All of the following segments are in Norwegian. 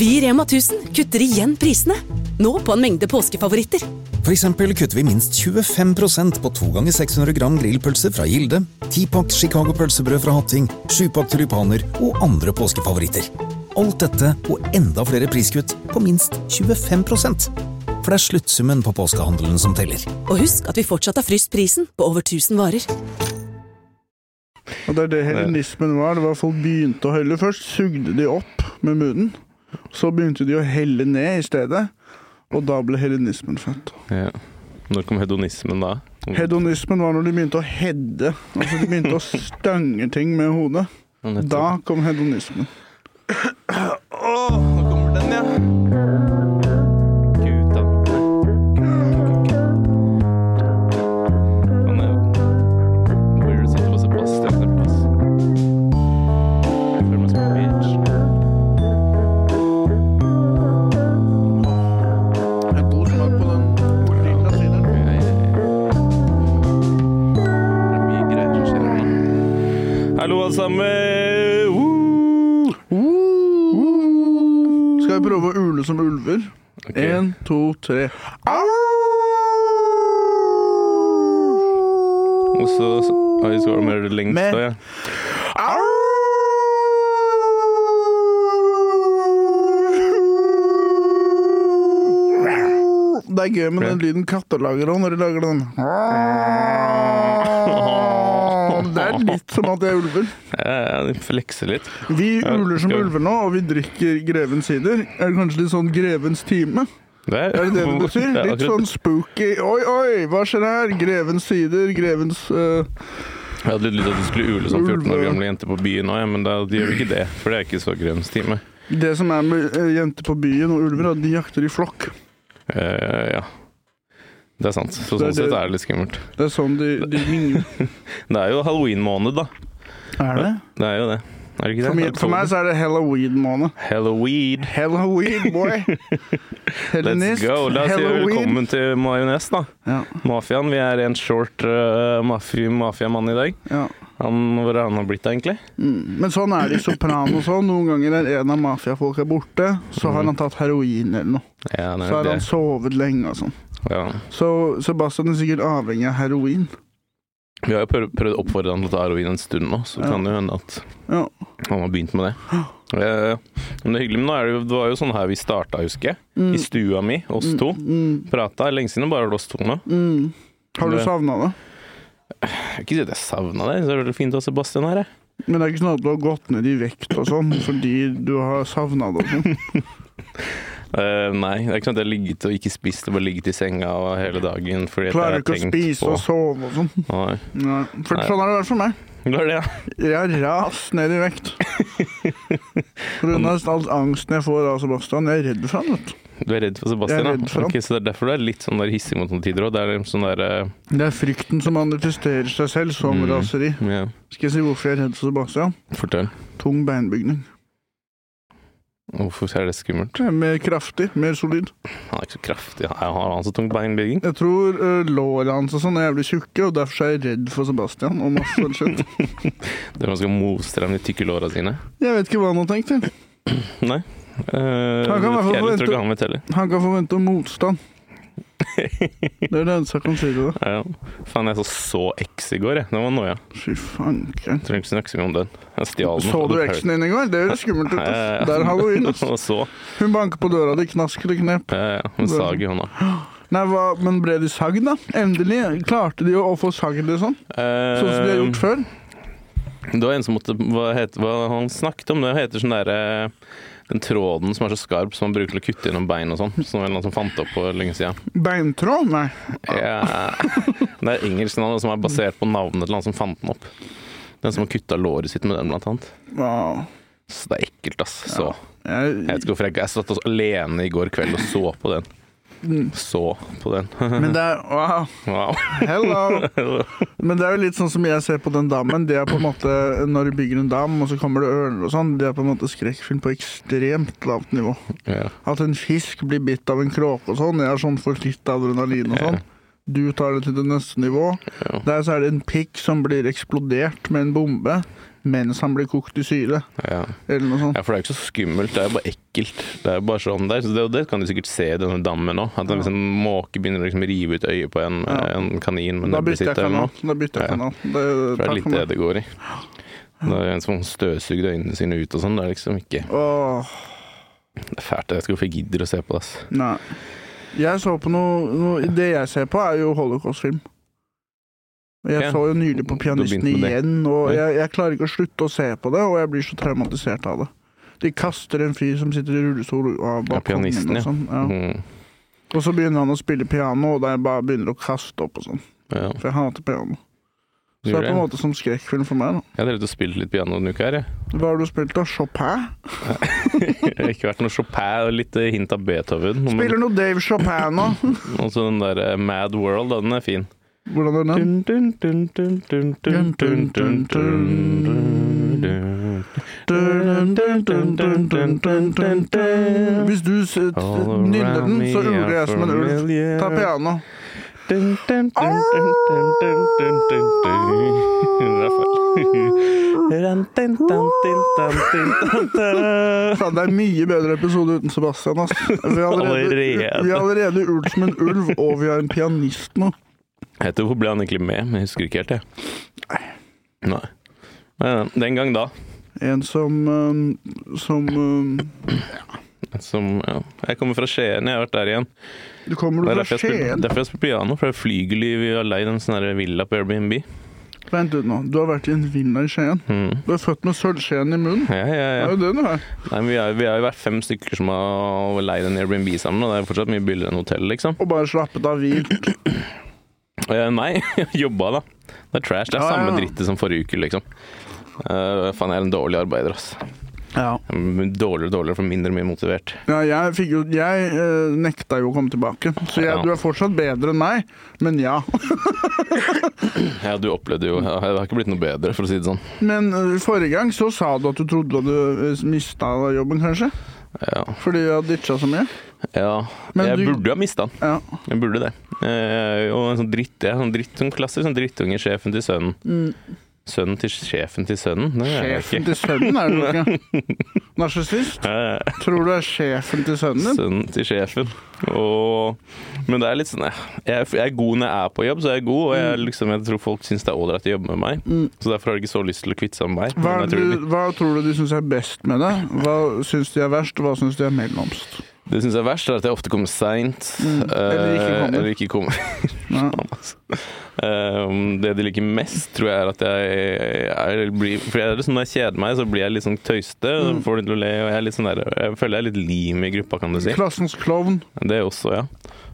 Vi i Rema 1000 kutter igjen prisene. Nå på en mengde påskefavoritter. For eksempel kutter vi minst 25% på 2 ganger 600 gram grillpølse fra Gilde, 10-pakk Chicago pølsebrød fra Hatting, 7-pakk tulipaner og andre påskefavoritter. Alt dette og enda flere priskutt på minst 25 For det er sluttsummen på påskehandelen som teller. Og husk at vi fortsatt har fryst prisen på over 1000 varer. Og det er det helenismen var. Det var Folk begynte å helle. Først sugde de opp med munnen. Så begynte de å helle ned i stedet. Og da ble helenismen født. Ja. Når kom hedonismen da? Hedonismen var når de begynte å hedde. Altså de begynte å stange ting med hodet. Da kom hedonismen. Å, nå kommer den, ja. To, tre. Og så så- Oi, så var det mer lengst Med- da, ja. Det er gøy med den lyden katter lager òg, når de lager den. Det er litt som at de er ulver. Ja, de flekser litt. Vi uler som ulver nå, og vi drikker Grevens sider. Er det kanskje litt sånn Grevens time? Det Er det det det betyr? Ja, Litt sånn spooky. Oi, oi, hva skjer her? Grevens sider, Grevens uh... Jeg hadde litt lyst til at du skulle ule som 14 år gamle jenter på byen òg, men da gjør vi ikke det. For det er ikke så grønnstime. Det som er med eh, jenter på byen og ulver, er at de jakter i flokk. Uh, ja. Det er sant. Så Det er sånn sett er det litt skummelt. Det er sånn de, de. Det er jo halloween-måned, da. Er det? Det er jo det. Er det ikke For, det? meg- for meg så er det halloween-måned. Halloween. Halloween, boy! Let's go. La oss si velkommen til Majones, da. Ja, Mafiaen. Vi er en short uh, mafiamann i dag. ja. Han, hvor er han har blitt, egentlig? Mm. Men sånn er det i Sopranos òg. Noen ganger er en av mafiafolka borte, så har han tatt heroin eller noe. Ja, Så har han sovet lenge og sånn. Ja. Så Sebastian er sikkert avhengig av heroin. Vi har jo prøvd, prøvd å oppfordre han til å ta heroin en stund nå, så Ja. kan det hende at Ja. han har begynt med det. Eh, Men det er hyggelig, men nå er det, det var jo sånn her vi starta, husker jeg. I stua mi, oss to. Mm, Prata. Lenge siden bare oss to nå. mm. Har du savna det? Jeg vil ikke si at jeg savna det, så er det fint å ha Sebastian her. jeg. Men det er ikke sånn at du har gått ned i vekt og sånn fordi du har savna det og sånn? Eh, nei, det er ikke sånn at jeg har ligget og ikke spist og bare ligget i senga hele dagen fordi Klarer ikke å spise på og sove og sånn. Nei. Nei. For Nei. sånn har det vært for meg. Det det, ja. Jeg har rast ned i vekt. Pga. all angsten jeg får av Sebastian. Jeg er redd for han, vet du. Du er redd for Sebastian, Jeg er redd for han. Ok, så det er derfor du er litt sånn der hissig mot noen tider òg? Det liksom sånn eh, Det er frykten som manifesterer seg selv som Mm. raseri. Yeah. Skal jeg si hvorfor jeg er redd for Sebastian? fortell. Tung beinbygning. Hvorfor er det skummelt? Det er Mer kraftig, mer solid. Han er ikke så kraftig. Jeg har han så tung beinbygging? Jeg tror uh, låra hans og sånn er jævlig tjukke, og derfor er jeg redd for Sebastian og masse sånn shit. han skal mose de tykke låra sine? Jeg vet ikke hva han har tenkt. til. Nei. Uh, Han kan jeg tror ikke han vet heller. Han kan forvente motstand. Det er det eneste jeg kan si til det. Ja. Faen, jeg så så X i går, jeg. Det var noia. Fy fanken. Trenger ikke snakke så mye om den. Jeg stjal den. Så du X-en din i går? Det høres skummelt ut. Ja, ja, ass. ja. Det er halloween. ass. Så Hun banker på døra di, knask eller knep. ja, ja, Med sag i hånda. Nei, hva, Men ble de sagd, da? Endelig klarte de å, å få sagd, det Sånn Sånn som de har gjort før? Eh, Det var en som måtte Hva, het hva han snakket om? Det heter sånn derre Den tråden som er så skarp som man bruker til å kutte gjennom bein og sånn. Som noen som fant opp for lenge siden. Beintråd? Nei. Ja, det er engelsk navn som er basert på navnet til han som fant den opp. Den som har kutta låret sitt med den, blant annet. Wow. Så det er ekkelt, ass. Så. Jeg vet ikke hvorfor jeg Jeg satt alene i går kveld og så på den. Så på den. men det er Wow. Wow. Hello! Men det er jo litt sånn som jeg ser på den dammen. Det er på en måte Når du bygger en dam, og så kommer det ørner og sånn, det er på en måte skrekkfilm på ekstremt lavt nivå. Ja. At en fisk blir bitt av en kråke og sånn, jeg har sånn for litt adrenalin og sånn. Du tar det til det neste nivå. Ja. Der så er det en pikk som blir eksplodert med en bombe. Mens han blir kokt i syre, Ja. eller noe sånt. ja, for det er jo ikke så skummelt, det er jo bare ekkelt. Det er jo bare sånn der, så det, det kan du sikkert se i denne dammen òg. At en liksom, måke begynner å liksom rive ut øyet på en, Ja. en kanin men Da bytter jeg kanal. Da bytter jeg Ja. kanal. Det, For det er litt det det går i. Det er en som støvsuger øynene sine ut og sånn. Det er liksom ikke Åh, Det er fælt. Jeg skal hvorfor jeg gidder å se på det. ass. nei. Jeg så på noe, noe Det jeg ser på, er jo holocaust-film. Jeg Ja. så jo nylig på Pianisten igjen, og jeg, jeg klarer ikke å slutte å se på det, og jeg blir så traumatisert av det. De kaster en fyr som sitter i rullestol av Ja, pianisten, og sånn. Ja. Mm. Og så begynner han å spille piano, og der bare begynner å kaste opp og sånn. Ja. For jeg hater piano. Så det er på en måte som skrekkfilm for meg. da. Jeg har drevet og spilt litt piano denne uka her, jeg. Hva har du spilt da? Chopin? Jeg har ikke vært noe Chopin og litt eh, hint av Beethoven. Spiller noe Dave Chopin nå? og så den der eh, Mad World, den er fin. Hvordan var den? Hvis du nyller den, så uler jeg som en ulv. Ta piano. Faen, det er mye bedre episode uten Sebastian, ass. Vi har allerede, vi allerede ult som en ulv, og vi har en pianist nå. Ikke Hvorfor ble han egentlig med? Men jeg husker ikke helt, jeg. Nei. Men den gang da, En som um, Som um, som ja. Jeg kommer fra Skien, jeg har vært der igjen. Du kommer du fra Skien? derfor jeg spiller piano, for det er flygel i Vi har leid en sånn villa på Airbnb. Vent ut nå. Du har vært i en villa i Skien. Mm. Du er født med sølvskjeen i munnen. Ja, ja, ja. Det er jo det du er. Nei, vi, vi har jo vært fem stykker som har leid en Airbnb sammen, og det er fortsatt mye billigere enn hotell, liksom. Og bare slappet av hvilt. Eh, nei, jobba da. Det er trash. Det er Ja, ja, samme ja. drittet som forrige uke, liksom. Uh, faen, jeg er en dårlig arbeider, ass. Ja. Er Dårligere og dårligere, for mindre og mer motivert. Ja, jeg jo Jeg uh, nekta jo å komme tilbake. Så jeg, Ja. du er fortsatt bedre enn meg, men ja. Ja, du opplevde jo Det har ikke blitt noe bedre, for å si det sånn. Men uh, forrige gang så sa du at du trodde du hadde uh, mista jobben, kanskje? Ja. Fordi du har ditcha så mye? ja. Men jeg du- burde ha mista den. Ja. Jeg burde det. Eh, og en sånn dritt, jeg sånn dritt, sånn klassisk sånn drittunge, sjefen til sønnen. Mm. Sønnen til sjefen til sønnen? Det er Sjefen til sønnen er du ikke. Narsissist? Tror du er sjefen til sønnen din? Sønnen til sjefen. Og, men det er litt sånn Jeg, jeg er god når jeg er på jobb, så jeg er god. Og jeg, liksom, jeg tror folk syns det er ålreit å jobbe med meg. Mm. Så derfor har de ikke så lyst til å kvitte seg med meg. Hva, det tror du, hva tror du de syns er best med det? Hva syns de er verst, og hva syns de er mellomst? Det syns jeg er verst, er at jeg ofte kommer seint. Mm. Eller ikke kommer. Eller ikke kommer. Ja. Um, det de liker mest, tror jeg er at jeg, jeg blir For jeg er liksom, når jeg kjeder meg, så blir jeg litt sånn tøyste. Mm. Får de til å le, og jeg, er litt sånn der, jeg føler jeg er litt lim i gruppa, kan du si. Klassens klovn. Det også, ja.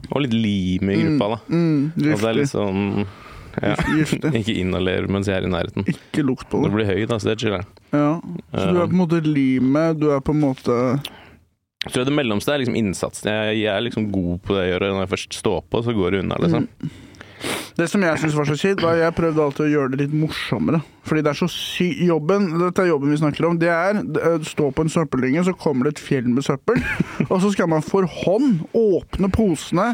Og litt lim i gruppa, da. Mm, Og det er litt sånn ja. Ikke inhaler mens jeg er i nærheten. Ikke lukt på Du det. blir høy, da, så det chiller'n. Ja. Så du er på en måte limet, du er på en måte Jeg tror det mellomste er liksom innsatsen. Jeg, jeg er liksom god på det jeg gjør. Når jeg først står på, så går det unna, liksom. Det som jeg syns var så kjipt, var jeg prøvde alltid å gjøre det litt morsommere. Fordi det er så sy... Jobben, dette er jobben vi snakker om, det er stå på en søppeldynge, så kommer det et fjell med søppel, og så skal man for hånd åpne posene,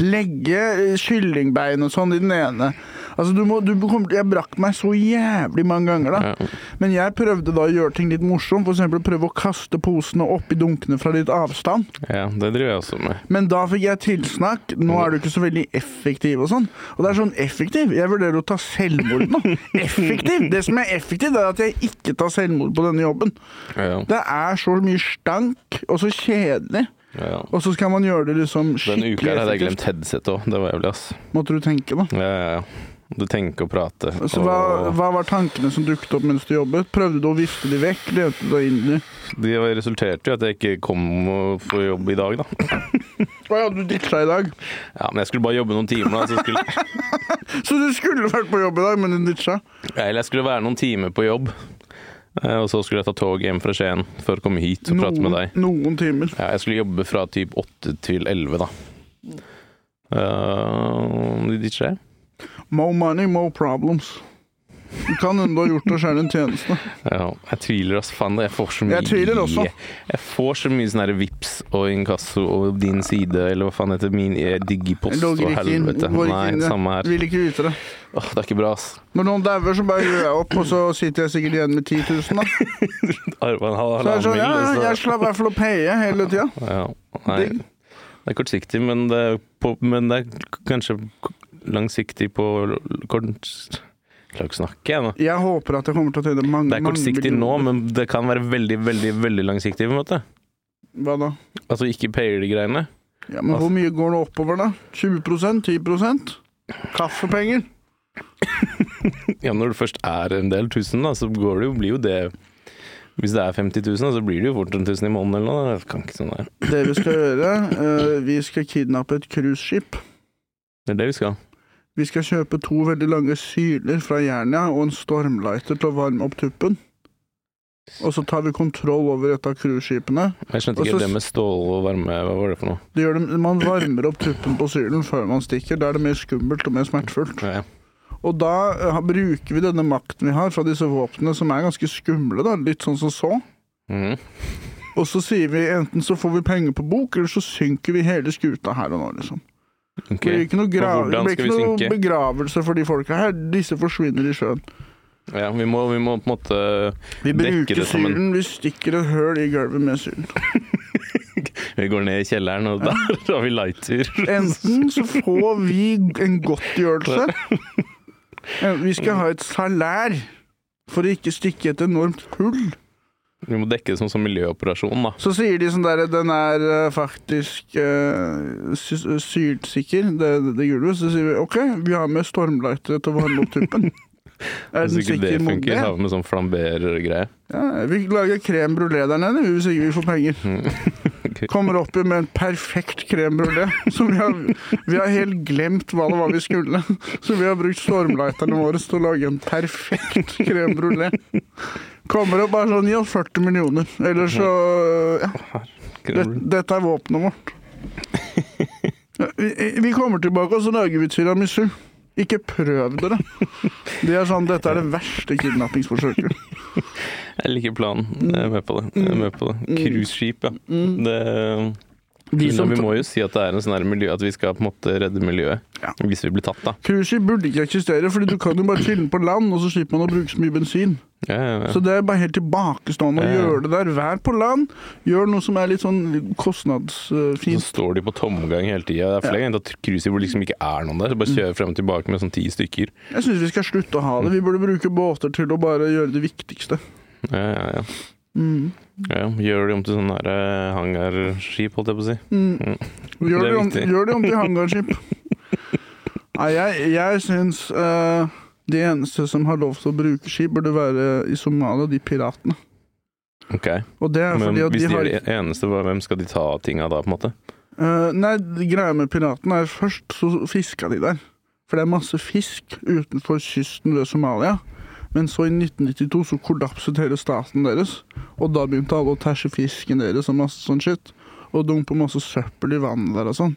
legge eh, kyllingbein og sånn i den ene. Altså, du må, du jeg brakk meg så jævlig mange ganger, da. Men jeg prøvde da å gjøre ting litt morsomt, f.eks. prøve å kaste posene oppi dunkene fra litt avstand. ja, det driver jeg også med. Men da fikk jeg tilsnakk. Nå er du ikke så veldig effektiv og sånn. Og det er sånn effektiv. Jeg vurderer å ta selvmord nå. Effektiv! Det som er effektivt, er at jeg ikke tar selvmord på denne jobben. Ja, Det er så mye stank, og så kjedelig. ja. Og så skal man gjøre det liksom Denne skikkelig uka hadde jeg glemt headset òg. Det var jævlig, ass. Måtte du tenke, da. Ja, ja, ja. Du tenker og prater. Så hva, og hva var tankene som dukket opp mens du jobbet? Prøvde du å vifte de vekk? Lente du deg inn i de resulterte jo at jeg ikke kom på jobb i dag, da. Å ja, du ditcha i dag. Ja, Men jeg skulle bare jobbe noen timer, da. Så skulle, Så du skulle vært på jobb i dag, men du ditcha? eller jeg skulle være noen timer på jobb. Eh, Og så skulle jeg ta tog hjem fra Skien for å komme hit og prate med deg. noen timer. Ja, jeg skulle jobbe fra typ 8 til 11, da. Uh, de ditcha jeg. More money, more problems. Du kan du gjort deg sjøl en tjeneste. Ja, jeg tviler, ass. Faen, jeg får så mye Jeg tviler også. Jeg får så mye sånn vips og inkasso og din side, eller hva faen heter min Digipost og helvete. inn. Nei, inn. samme her. Vil ikke vite det. Åh, det er ikke bra, ass. Når noen dauer, så bare gjør jeg opp, og så sitter jeg sikkert igjen med 10 000, da. Arva en halv Så er sånn, ja, ja, jeg slapp i hvert fall å paye hele tida. Ja, nei, Digg. det er kortsiktig, men det er, på, men det er kanskje langsiktig på kort klarer ikke å snakke, jeg nå. Jeg håper at jeg kommer til å tjene mange Det er kortsiktig nå, men det kan være veldig, veldig veldig langsiktig. på en måte. Hva da? Altså ikke payer de greiene. Ja, men hvor mye går det oppover, da? 20% 10% Kaffepenger? Ja, Når det først er en del tusen, da, så går det jo, blir jo det Hvis det er 50 000, så blir det jo fort en tusen i måneden eller noe. Jeg kan ikke sånn der. Det vi skal gjøre, uh, vi skal kidnappe et cruiseskip. Det er det vi skal. Vi skal kjøpe to veldig lange syler fra Jernia og en stormlighter til å varme opp tuppen. Og så tar vi kontroll over et av cruiseskipene. Jeg skjønte ikke så- det med stål og varme. Hva var det for noe? Det det, man varmer opp tuppen på sylen før man stikker. Da er det mer skummelt og mer smertefullt. Ja, Og da eh, bruker vi denne makten vi har fra disse våpnene, som er ganske skumle, da, litt sånn som så. Mm. Og så sier vi enten så får vi penger på bok, eller så synker vi hele skuta her og nå, liksom. Ok. Det blir ikke noe, det blir ikke noe begravelse for de folka her. Disse forsvinner i sjøen. Ja, vi må, vi må på en måte Vi Dekke det det som en- sylen, vi stikker et høl i gulvet med sylen. Vi går ned i kjelleren, og der har vi lighter. Enten så får vi en godtgjørelse Eh, Vi skal ha et salær for å ikke stikke et enormt hull. Vi må dekke det som, som miljøoperasjon, da. Så sier de sånn der Den er eh, faktisk uh, sylsikker, det, det gulvet. Så sier vi OK, vi har med stormlighter til å varme opp tuppen. Er den ikke det sikker mot funker, det? har med sånn flamberer-greie. Ja, vi lager krem brulé der nede hvis ikke vi får penger. Kommer opp med en perfekt crème brulé. Som vi har, vi har helt glemt hva det var vi skulle. Så vi har brukt stormlighterne våre til å lage en perfekt crème brulé. Kommer opp bare sånn 40 millioner. Eller så Ja, det, dette er våpenet vårt. Vi, vi kommer tilbake, og så lager vi tiramisu. Ikke prøv dere. De er sånn, Dette er det verste kidnappingsforsøket. Jeg liker planen. Jeg er med på det. Jeg er med på det. Cruiseskip, ja. Det, De som vi må jo si at det er en sånn miljø At vi skal på en måte redde miljøet. Ja. Hvis vi blir tatt, da. Cruiseskip burde ikke eksistere, fordi du kan jo bare chille på land, og så slipper man å bruke så mye bensin. Ja, ja, ja. Så det er bare helt tilbakestående å gjøre det der. Vær på land, gjør noe som er litt sånn kostnadsfint. Så står de på tomgang hele tida. Det er flere ganger at cruiser hvor liksom ikke er noen der. Så bare Mm. kjører frem og tilbake med sånn ti stykker. Jeg syns vi skal slutte å ha det. Vi burde bruke båter til å bare gjøre det viktigste. Ja, ja, ja. Mm. ja gjør de om til sånn her eh, hangarskip, holdt jeg på å si. Mm. Mm. Gjør, Det er om, gjør de om til hangarskip. Nei, jeg, jeg syns eh, de eneste som har lov til å bruke skip, burde være i Somalia, de piratene. Ok, Og det er Men fordi at hvis de de har er de eneste, hvem skal de ta tinga da, på en måte? Uh, nei, greia med piratene er først så fiska de der. For det er masse fisk utenfor kysten ved Somalia. Men så i 1992 så kollapset hele staten deres. Og da begynte alle å tæsje fisken deres og masse sånn shit. Og dumpe masse søppel i vannet der og sånn.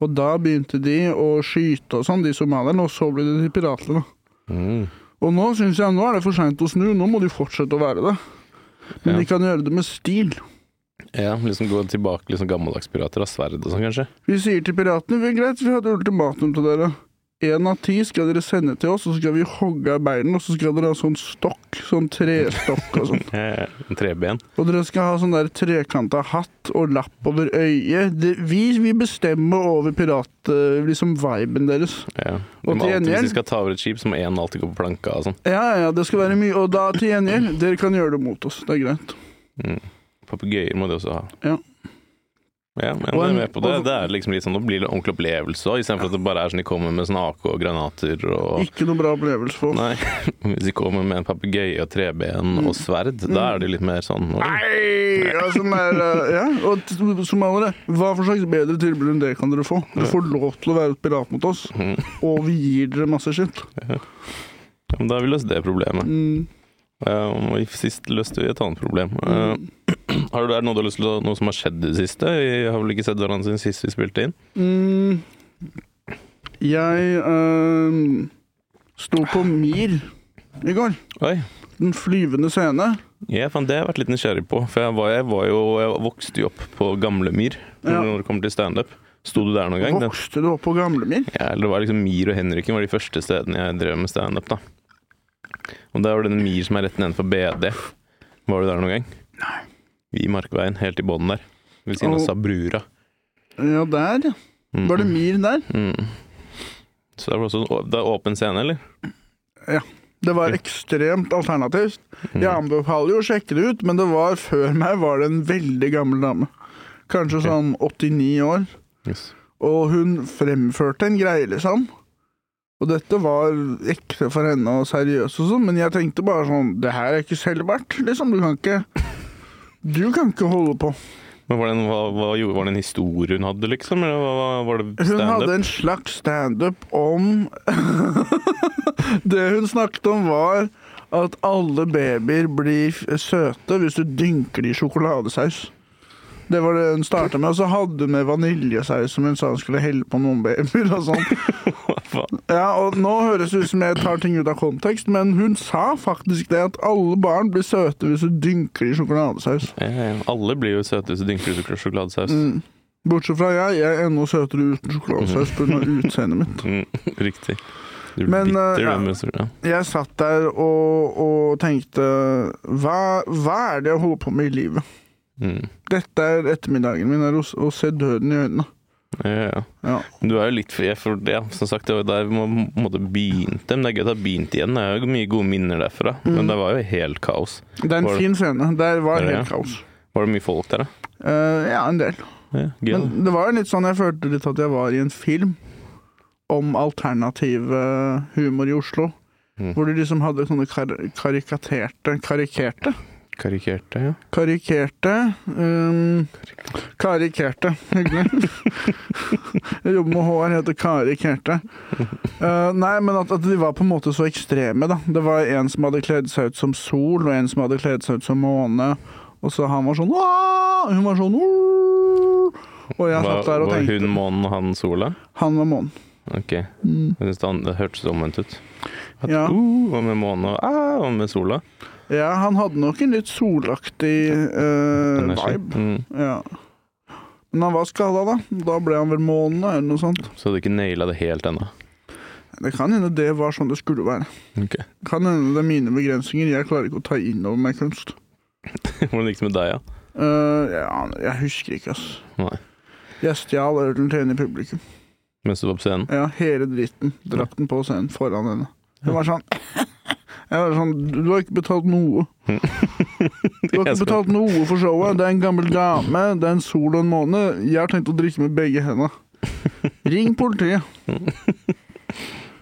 Og da begynte de å skyte og sånn, de somalierne, og så ble det de piratene. da. Mm. Og nå syns jeg nå er det for seint å snu, nå må de fortsette å være det. Men Ja. de kan gjøre det med stil. Ja, liksom gå tilbake liksom gammeldags pirater av sverd og sånn, kanskje? Vi sier til piratene vi er greit, vi et ultimatum til dere. Én av ti skal dere sende til oss, og så skal vi hogge av beina, og så skal dere ha sånn stokk, sånn trestokk og sånn. Treben. Og dere skal ha sånn der trekanta hatt og lapp over øyet. Det, vi, vi bestemmer over pirat... eh, liksom viben deres. Ja. Og De til gjengjeld hvis de skal ta over et skip, så må én alltid gå på planka og sånn. Ja, ja, det skal være mye. Og da til gjengjeld, dere kan gjøre det mot oss. Det er greit. Mm. Papegøyer må de også ha. Ja. Ja, men Og jeg er på det. og- Det er liksom litt sånn, Nå blir det ordentlig opplevelse òg, istedenfor at det bare er sånn de kommer med sånn AK og granater og Ikke noe bra opplevelse for oss. Nei, hvis de kommer med en papegøye og treben og sverd, da er det litt mer sånn oi. Nei! Ja, sånn der, eh, ja. Og t- somaliere, hva for slags bedre tilbud enn det kan dere få? Dere får lov til å være et pirat mot oss, mm. og vi gir dere masse skitt. Ja, men Da har vi løst det problemet. Mm. Ja, og sist løste vi et annet problem. Uh, har du, er det noe du har lyst til å, noe som har skjedd i det siste? Vi har vel ikke sett hverandre siden sist vi spilte inn? Mm. Jeg uh, sto på Mir i går. Oi. Den flyvende scene. Ja, fan, det har jeg vært litt nysgjerrig på. For jeg var, jeg var jo Jeg vokste jo opp på Gamlemyr Ja. når det kommer til standup. Sto du der noen gang? Vokste du opp på Gamlemyr? ja, eller det var liksom Mir og Henriken var de første stedene jeg drev med standup. Og der var det en Mir som er rett nedenfor BD. Var du der noen gang? Nei. I Markveien, helt i bånn der. Ved siden av Sabrura. Ja, der, ja. Mm, Var det Mir der? mm. Så det var også det er åpen scene, eller? Ja. Det var ekstremt alternativt. Mm. Jeg anbefaler jo å sjekke det ut, men det var før meg var det en veldig gammel dame. Kanskje okay. sånn 89 år. Yes. Og hun fremførte en greie, liksom. Og dette var ekte for henne og seriøst og sånn, men jeg tenkte bare sånn Det her er ikke selvverdt, liksom. Du kan ikke Du kan ikke holde på. Men var det, en, hva, hva, var det en historie hun hadde, liksom? Eller hva, var det Hun hadde en slags standup om Det hun snakket om, var at alle babyer blir søte hvis du dynker dem i sjokoladesaus. Det var det hun starta med. Og så hadde hun med vaniljesaus som hun sa hun skulle helle på noen babyer. og sånn. Ja, og Nå høres det ut som jeg tar ting ut av kontekst, men hun sa faktisk det at alle barn blir søte hvis du dynker i sjokoladesaus. Ja. Alle blir jo søte hvis du dynker i sjokoladesaus. Mm. Bortsett fra jeg, jeg er enda søtere uten sjokoladesaus pga. utseendet mitt. Mm, riktig. Du blir Men, bitter, eh, ja. men- ja. Jeg satt der og, og tenkte hva, hva er det jeg holder på med i livet? Mm. Dette er ettermiddagen min, er å, se døden i øynene. Ja, ja. Ja. Du er jo litt fri for det, som sagt. Det var der vi må- på en begynte. Men det er gøy at det har begynt igjen. Det er jo mye gode minner derfra. Mm. Men det var jo helt kaos. Det er en Var fin scene. Der var det, helt ja? kaos. Var det mye folk der, da? Uh, ja, en del. Ja, Men det var jo litt sånn jeg følte litt at jeg var i en film om alternativ eh, humor i Oslo. Mm. Hvor de liksom hadde sånne kar karikaterte Karikerte? Karikerte, ja. Karikerte um, Karikerte. Hyggelig. Jeg jobber med HR, heter Karikerte. Uh, nei, men at, at de var på en måte så ekstreme, da. Det var en som hadde kledd seg ut som sol, og en som hadde kledd seg ut som måne. Og så han var sånn Aah! Hun var sånn Aah! Og jeg satt der og tenkte var hun månen og han sola? Han var månen. Ok. Mm. Jeg synes det, det hørtes omvendt ut. At Ja. uh, hva med månen og ah, hva med sola? Ja, han hadde nok en litt solaktig uh, vibe. Mm. Ja. Men han var skada, da. Da ble han vel måne, eller noe sånt. Så du ikke naila det helt ennå? Det kan hende det var sånn det skulle være. Okay. Kan hende det er mine begrensninger. Jeg klarer ikke å ta inn over meg kunst. Hvordan gikk det med deg, ja? Uh, ja, jeg husker ikke, ass. Nei. Jeg stjal ølen til henne i publikum. Mens du var på scenen? Ja, hele dritten. Drakk den på scenen foran henne. Hun var sånn Jeg var sånn Du har ikke betalt noe. Du har ikke betalt noe for showet. Det er en gammel dame, det er en sol og en måne. Jeg har tenkt å drikke med begge hendene. Ring politiet.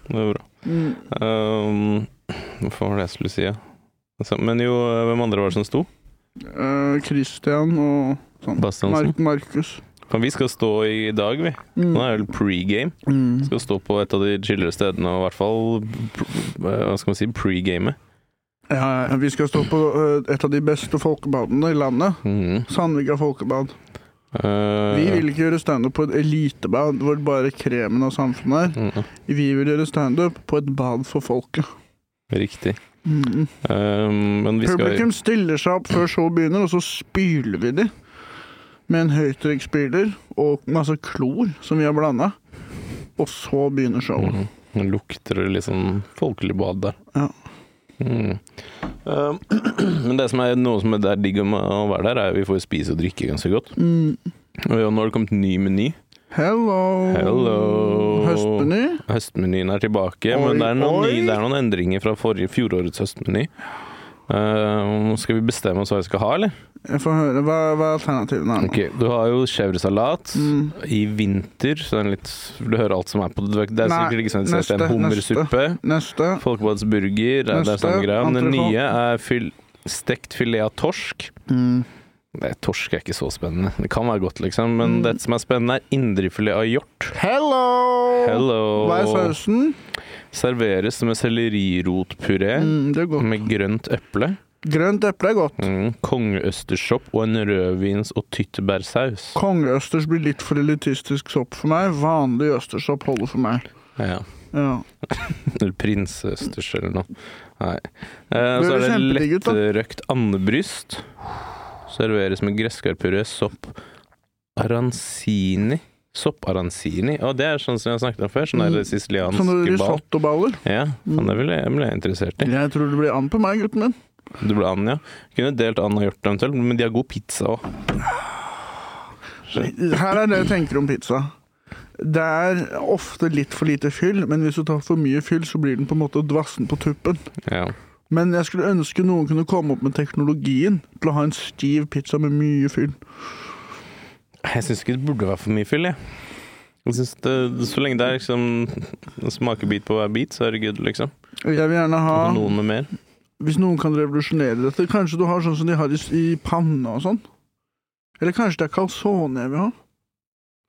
Det er bra. Mm. Um, hva var det jeg skulle si? Altså, men jo, hvem andre var det som sto? Kristian Christian og sånn. Markus. Fan, vi skal stå i dag, vi. Mm. Nå er det vel pregame. Mm. Skal stå på et av de chillere stedene, og i hvert fall hva skal man si, pregame. Ja, vi skal stå på eh, et av de beste folkebadene i landet. Mm. Sandvika folkebad. Uh, Vi vil ikke gjøre standup på et elitebad hvor bare kremen av samfunnet er. mm, Vi vil gjøre standup på et bad for folket. Riktig. Mm. Um, men vi skal Publikum stiller seg opp før showet begynner, og så spyler vi de med en høytrykksspyler og masse klor som vi har blanda. Og så begynner showet. mm, lukter det sånn folkelig bad der. Ja. Mm. Uh, men det som er noe som er digg med å være der, er at vi får spise og drikke ganske godt. Mm. Og nå har det kommet ny meny. Hello. Hello. Høstmeny. Høstmenyen er tilbake, Oi, men det er, noen det er noen endringer fra forrige, fjorårets høstmeny. Uh, skal vi bestemme oss hva vi skal ha, eller? Jeg får høre. Hva, hva er alternativene her nå? Ok, Du har jo chèvresalat. Mm. I vinter så den litt Du hører alt som er på det. Det er Nei, sikkert ikke sånn at det er en hummersuppe. Neste. Folkebadsburger. Det er samme greia. Den nye er fyll, stekt filet av torsk. Mm. Det, torsk er ikke så spennende. Det kan være godt, liksom. Men Mm. det som er spennende, er indrefilet av hjort. Hello! Hello! Hva er sausen? Serveres med sellerirotpuré Mm, med grønt eple. Grønt eple er godt. Mm, Kongeøstersopp og en rødvins- og tyttebærsaus. Kongeøsters blir litt for elitistisk sopp for meg. Vanlig østersopp holder for meg. Ja. Ja. Eller prinsøsters eller noe. Nei. Eh, så er det lettrøkt andebryst. Serveres med gresskarpuré, sopp arancini. Sopp arancini? Og det er sånn som jeg har snakket om før. Sånn Mm. siciliansk Sånne ball. risottoballer. Ja, faen, det ble jeg, interessert i. Jeg tror det blir an på meg, gutten min. Du ble and, ja. Kunne delt and og gjort det eventuelt, men de har god pizza òg. Her er det jeg tenker om pizza. Det er ofte litt for lite fyll, men hvis du tar for mye fyll, så blir den på en måte dvassen på tuppen. Ja. Men jeg skulle ønske noen kunne komme opp med teknologien til å ha en stiv pizza med mye fyll. Jeg syns ikke det burde være for mye fyll, jeg. jeg synes det, så lenge det er liksom en smakebit på hver bit, så er det good, liksom. Jeg vil gjerne ha Og noen med mer. Hvis noen kan revolusjonere dette, kanskje du har sånn som de har i, i panna og sånn? Eller kanskje det er calzone jeg vil ha?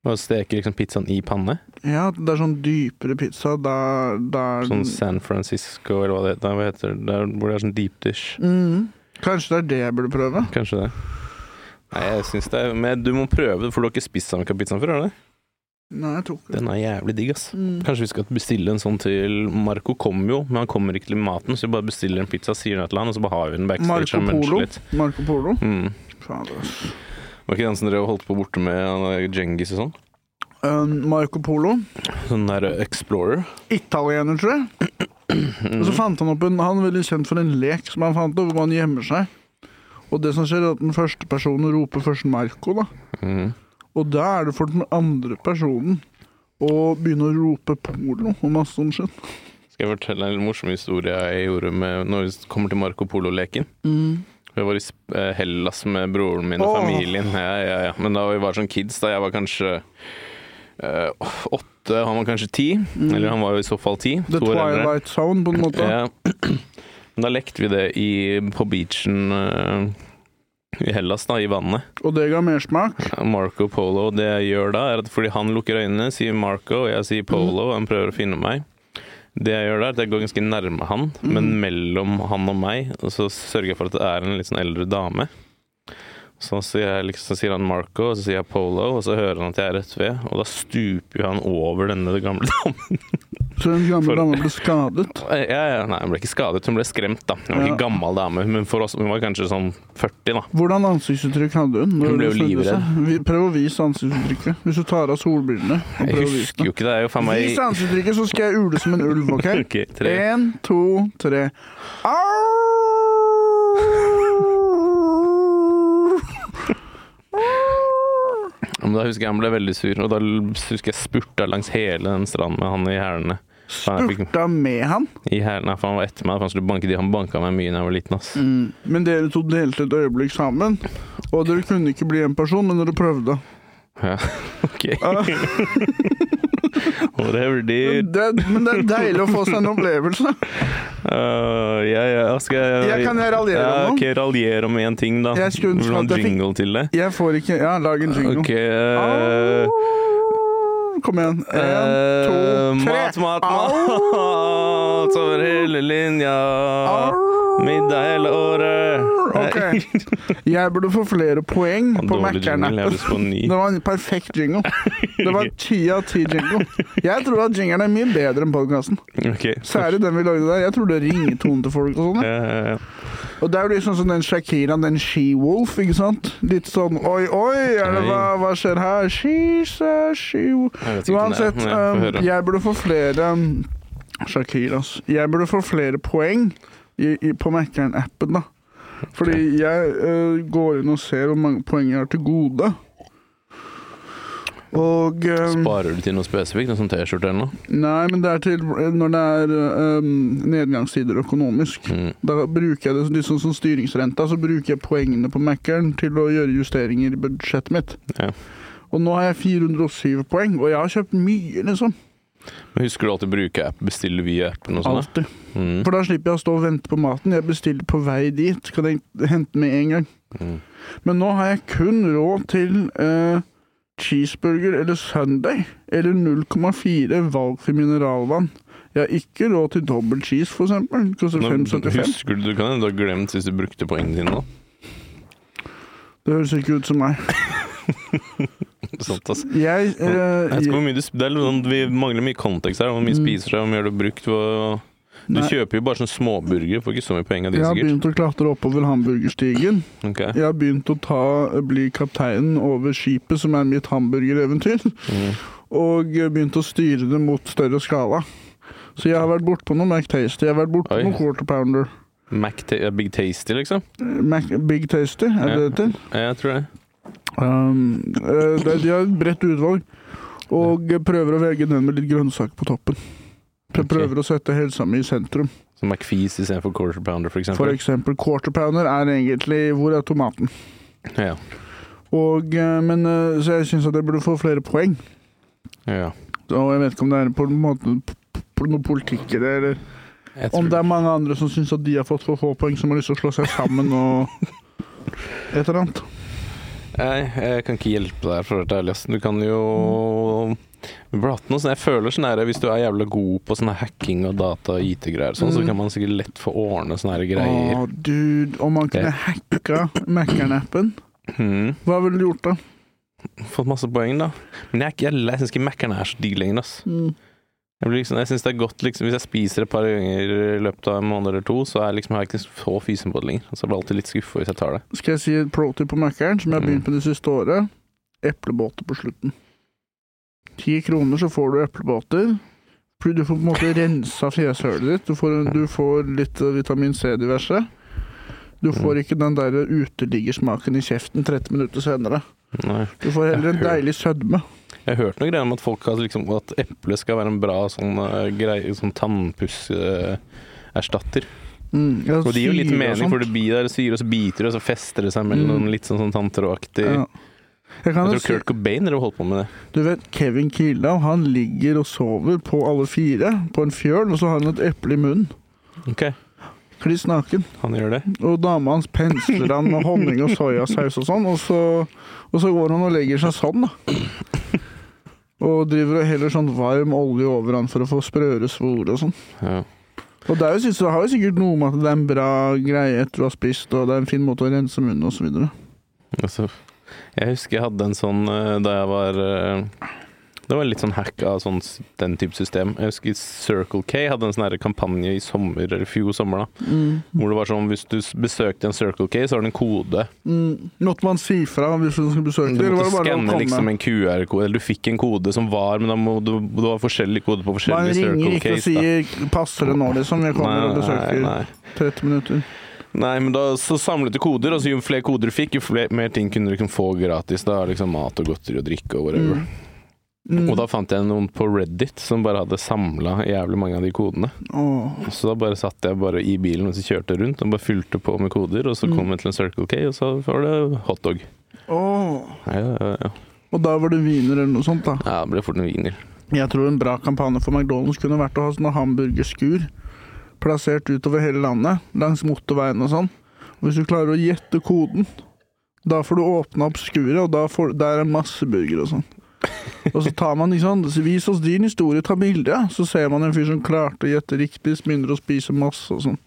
Og steker liksom pizzaen i panne. Ja, det er sånn dypere pizza. Der, da er Sånn San Francisco, eller hva det heter. Hva heter det? Der hvor det er sånn deep dish. mm. Kanskje det er det jeg burde prøve? Kanskje det. Nei, jeg syns det er Men du må prøve det, for du har ikke spist Sanka-pizzaen før, har du det? Nei, jeg tror ikke Den er jævlig digg, ass. Mm. Kanskje vi skal bestille en sånn til Marco kommer jo, men han kommer ikke til maten, så vi bare bestiller en pizza, sier noe til han, og så bare har vi den backstage Marco og muncher Polo. litt. Marco Polo. Mm. Fader, ass. Var ikke den som drev og holdt på borte med han der Djengis og sånn? Um, Marco Polo. Sånn der Explorer. Italiener, tror jeg. Og så fant han opp en Han er veldig kjent for en lek som han fant opp, hvor han gjemmer seg. Og det som skjer, er at den første personen roper først Marco, da. Mm. Og da er det for den andre personen å begynne å rope polo og masse sånn shit. Skal jeg fortelle en morsom historie jeg gjorde med når vi kommer til Marco Polo-leken? Jeg var i eh, Hellas med broren min og familien. Ja, ja, ja. Men da vi var sånn kids, da jeg var kanskje eh, åtte, han var kanskje ti. Eller han var jo i så fall ti. The. Twilight Zone, på en måte. Ja. Da lekte vi det i, på beachen uh, i Hellas, da, i vannet. Og det ga mersmak. Marco Polo. Det jeg gjør da, er at fordi han lukker øynene, sier Marco, og jeg sier Polo, og han prøver å finne meg. Det jeg gjør da, er at jeg går ganske nærme han, men mellom han og meg, og så sørger jeg for at det er en litt sånn eldre dame. Så sier, liksom, så sier han Marco, og så sier jeg Polo, og så hører han at jeg er rett ved, og da stuper jo han over denne gamle damen. Så den gamle damen dama ble skadet. Ja, ja, nei, hun ble ikke skadet, hun ble skremt, da. Hun var Ja. ikke gammel dame, men for oss, hun var kanskje sånn 40, da. Hvordan ansiktsuttrykk hadde hun? Hun ble jo livredd. Prøv å vise ansiktsuttrykket. Hvis du tar av solbrillene. Jeg husker jo ikke det, er jo faen meg Vis ansiktsuttrykket, så skal jeg ule som en ulv, OK? okay. En, to, tre. Au! Men da husker jeg han ble veldig sur, og da husker jeg spurta langs hele den stranden med han i hælene. Spurta med han. I hælene, for han var etter meg. for Han, skulle banke de. han banka meg mye da jeg var liten. ass. Men dere to delte et øyeblikk sammen. Og dere kunne ikke bli en person, men dere prøvde. Ja, ok. Whatever, dude. Det, men det er deilig å få seg en opplevelse. Uh, ja, ja, skal jeg, Jeg kan jeg raljere om ja, noe? ok, raljere om én ting, da. Jeg skulle ønske ha at jeg fikk-? Jeg får ikke Ja, lag en jingle. Ok uh, Kom igjen. En, eh, to, tre. Mat, mat, mat over hele linja. Middag hele året. Ok. Jeg burde få flere poeng på ny. Det var en perfekt jingle. Det var ti av ti jingle. Jeg tror at jingeren er mye bedre enn podkasten. Ok. Særlig den vi lagde der. Jeg tror det ringer ringetonen til folk og sånn. Ja, ja, ja. Og det er jo litt sånn som den Shakira, den She-Wolf, ikke sant? Litt sånn oi, oi, det, hva, hva skjer her? She's a er, Uansett, jeg um, jeg burde få flere um, Shakiras. Jeg burde få flere poeng i, i, på Mækkern-appen, da. Fordi jeg uh, går inn og ser hvor mange poeng jeg har til gode. Og um, Sparer du til noe spesifikt? En sånn T-skjorte eller noe? Nei, men det er til når det er um, nedgangstider økonomisk. Mm. Da bruker jeg det litt sånn som styringsrenta, så bruker jeg poengene på Mækkern til å gjøre justeringer i budsjettet mitt. Ja. Og nå har jeg 407 poeng, og jeg har kjøpt mye, liksom. Men husker du alltid å bruke app? Bestille via appen og sånn? Alltid. Mm. For da slipper jeg å stå og vente på maten. Jeg bestiller på vei dit. Kan jeg hente med en gang. Mm. Men nå har jeg kun råd til eh, cheeseburger eller Sunday. Eller 0,4 valgfri mineralvann. Jeg har ikke råd til dobbel cheese, for eksempel. Koster Nå, 5,75. husker du, du kan hende du har glemt hvis du brukte poengene dine nå. Det høres ikke ut som meg. sånt. Altså. Jeg, Jeg vet ikke eh, hvor mye du, det er sånn, vi mangler mye kontekst her. Hvor mye Mm. spiser du, hvor mye har du brukt? Hvor, du kjøper jo bare sånne småburger, får ikke så mye poeng av de, jeg har sikkert. begynt å klatre oppover hamburgerstigen. Okay. Jeg har begynt å ta, bli kapteinen over skipet, som er mitt hamburgereventyr. Mm. Og begynt å styre det mot større skala. Så jeg har vært bortpå noe McTasty. Jeg har vært bortpå noe Quarter Pounder. Mac Big Tasty, liksom? Mac, Big Tasty, er det det heter? Ja, Jeg tror det. Um, eh, de har et bredt utvalg, og prøver å velge den med litt grønnsaker på toppen. Prø- prøver Prøver å sette helsa mi i sentrum. Så McFees istedenfor Quarter Pounder, for For eksempel. Quarter Pounder er egentlig Hvor er tomaten? Ja. Og, eh, men, eh, så jeg syns at jeg burde få flere poeng. ja. Og jeg vet ikke om det er på en måte noe politikk i det, eller Jeg om det er mange andre som syns at de har fått for få poeng, som har lyst til å slå seg sammen og et eller annet. Nei, jeg kan ikke hjelpe deg, for å være ærlig. Du kan jo Vi burde hatt noe sånn Jeg føler sånn her Hvis du er jævla god på sånn hacking og data og IT-greier, sånn, så Mm. kan man sikkert lett få ordne sånne her greier. Å, dude, om man kunne hacka Mækkern-appen, mm. hva ville du gjort da? Fått masse poeng, da. Men jeg, jeg, jeg syns ikke Mac-eren er så digg lenger. ass. Mm. Jeg, liksom, jeg synes det er godt liksom, Hvis jeg spiser et par ganger i løpet av en måned eller to, så er liksom, jeg ikke så fysen på det lenger. Så jeg blir alltid litt skuffa hvis jeg tar det. Skal jeg si et pro tip på Mækkern, som jeg har begynt med det siste året? Eplebåter på slutten. Ti kroner, så får du eplebåter. Du får på en måte rensa fjeshølet ditt. Du får, du får litt eh, vitamin C diverse. Du får ikke den der uteliggersmaken i kjeften 30 minutter senere. Nei. Du får heller en deilig sødme. Jeg har hørt noe greier om at folk har liksom, at eple skal være en bra sånn uh, greie, sånn tannpusserstatter. Mm, ja, og det gir jo litt mening, for det blir der syre, og så biter det, og så fester det seg mellom Mm. litt sånn, sånn tanntrådaktig Ja. Jeg Jeg tror Kurt Cobain har holdt på med det. du vet, Kevin Kildahl han ligger og sover på alle fire på en fjøl, og så har han et eple i munnen. Ok, Kliss naken. han gjør det. Og dama hans pensler han med honning og soyasaus og sånn, og så, og så går han og legger seg sånn, da. Og driver og heller sånn varm olje over han for å få sprøere svor og sånn. Ja. Og det, er jo, det har jo sikkert noe med at det er en bra greie etter du har spist, og det er en fin måte å rense munnen og så videre. Altså, jeg husker jeg hadde en sånn eh, da jeg var eh, Det var litt sånn hack av sånn, den type system. Jeg husker Circle K hadde en sånn kampanje i sommer, eller fjor sommer, da. Mm. Hvor det var sånn hvis du besøkte en Circle K, så har det en kode. Mm. Måtte man si fra hvis du skulle besøke Du det, eller var måtte skanne liksom en QR-kode, eller du fikk en kode som var, men da må du, kode på forskjellige Circle K Man ringer ikke og sier 'passer det nå', liksom. Jeg kommer og besøker nei. 30 minutter. Nei, men da så samlet du koder, og så jo flere koder du fikk, jo flere, mer ting kunne du liksom få gratis. Da liksom mat og godteri og drikke og whatever. Mm. Mm. Og da fant jeg noen på Reddit som bare hadde samla jævlig mange av de kodene. Oh. Så da bare satt jeg bare i bilen og jeg kjørte rundt og bare fylte på med koder, og så Mm. kom jeg til en Circle K, og så var det hotdog. Oh. Ja, ja, ja. Og da var det wiener eller noe sånt, da. ja, det ble fort en wiener. Jeg tror en bra kampanje for McDonald's kunne vært å ha sånne hamburgerskur plassert utover hele landet, langs motorveien og sånn. Og Hvis du klarer å gjette koden, da får du åpna opp skuret, og da får, der er masse burger og sånn. Og så tar man liksom Vis oss din historie, ta bilde. Så ser man en fyr som klarte å gjette riktig, begynner å spise masse og sånn.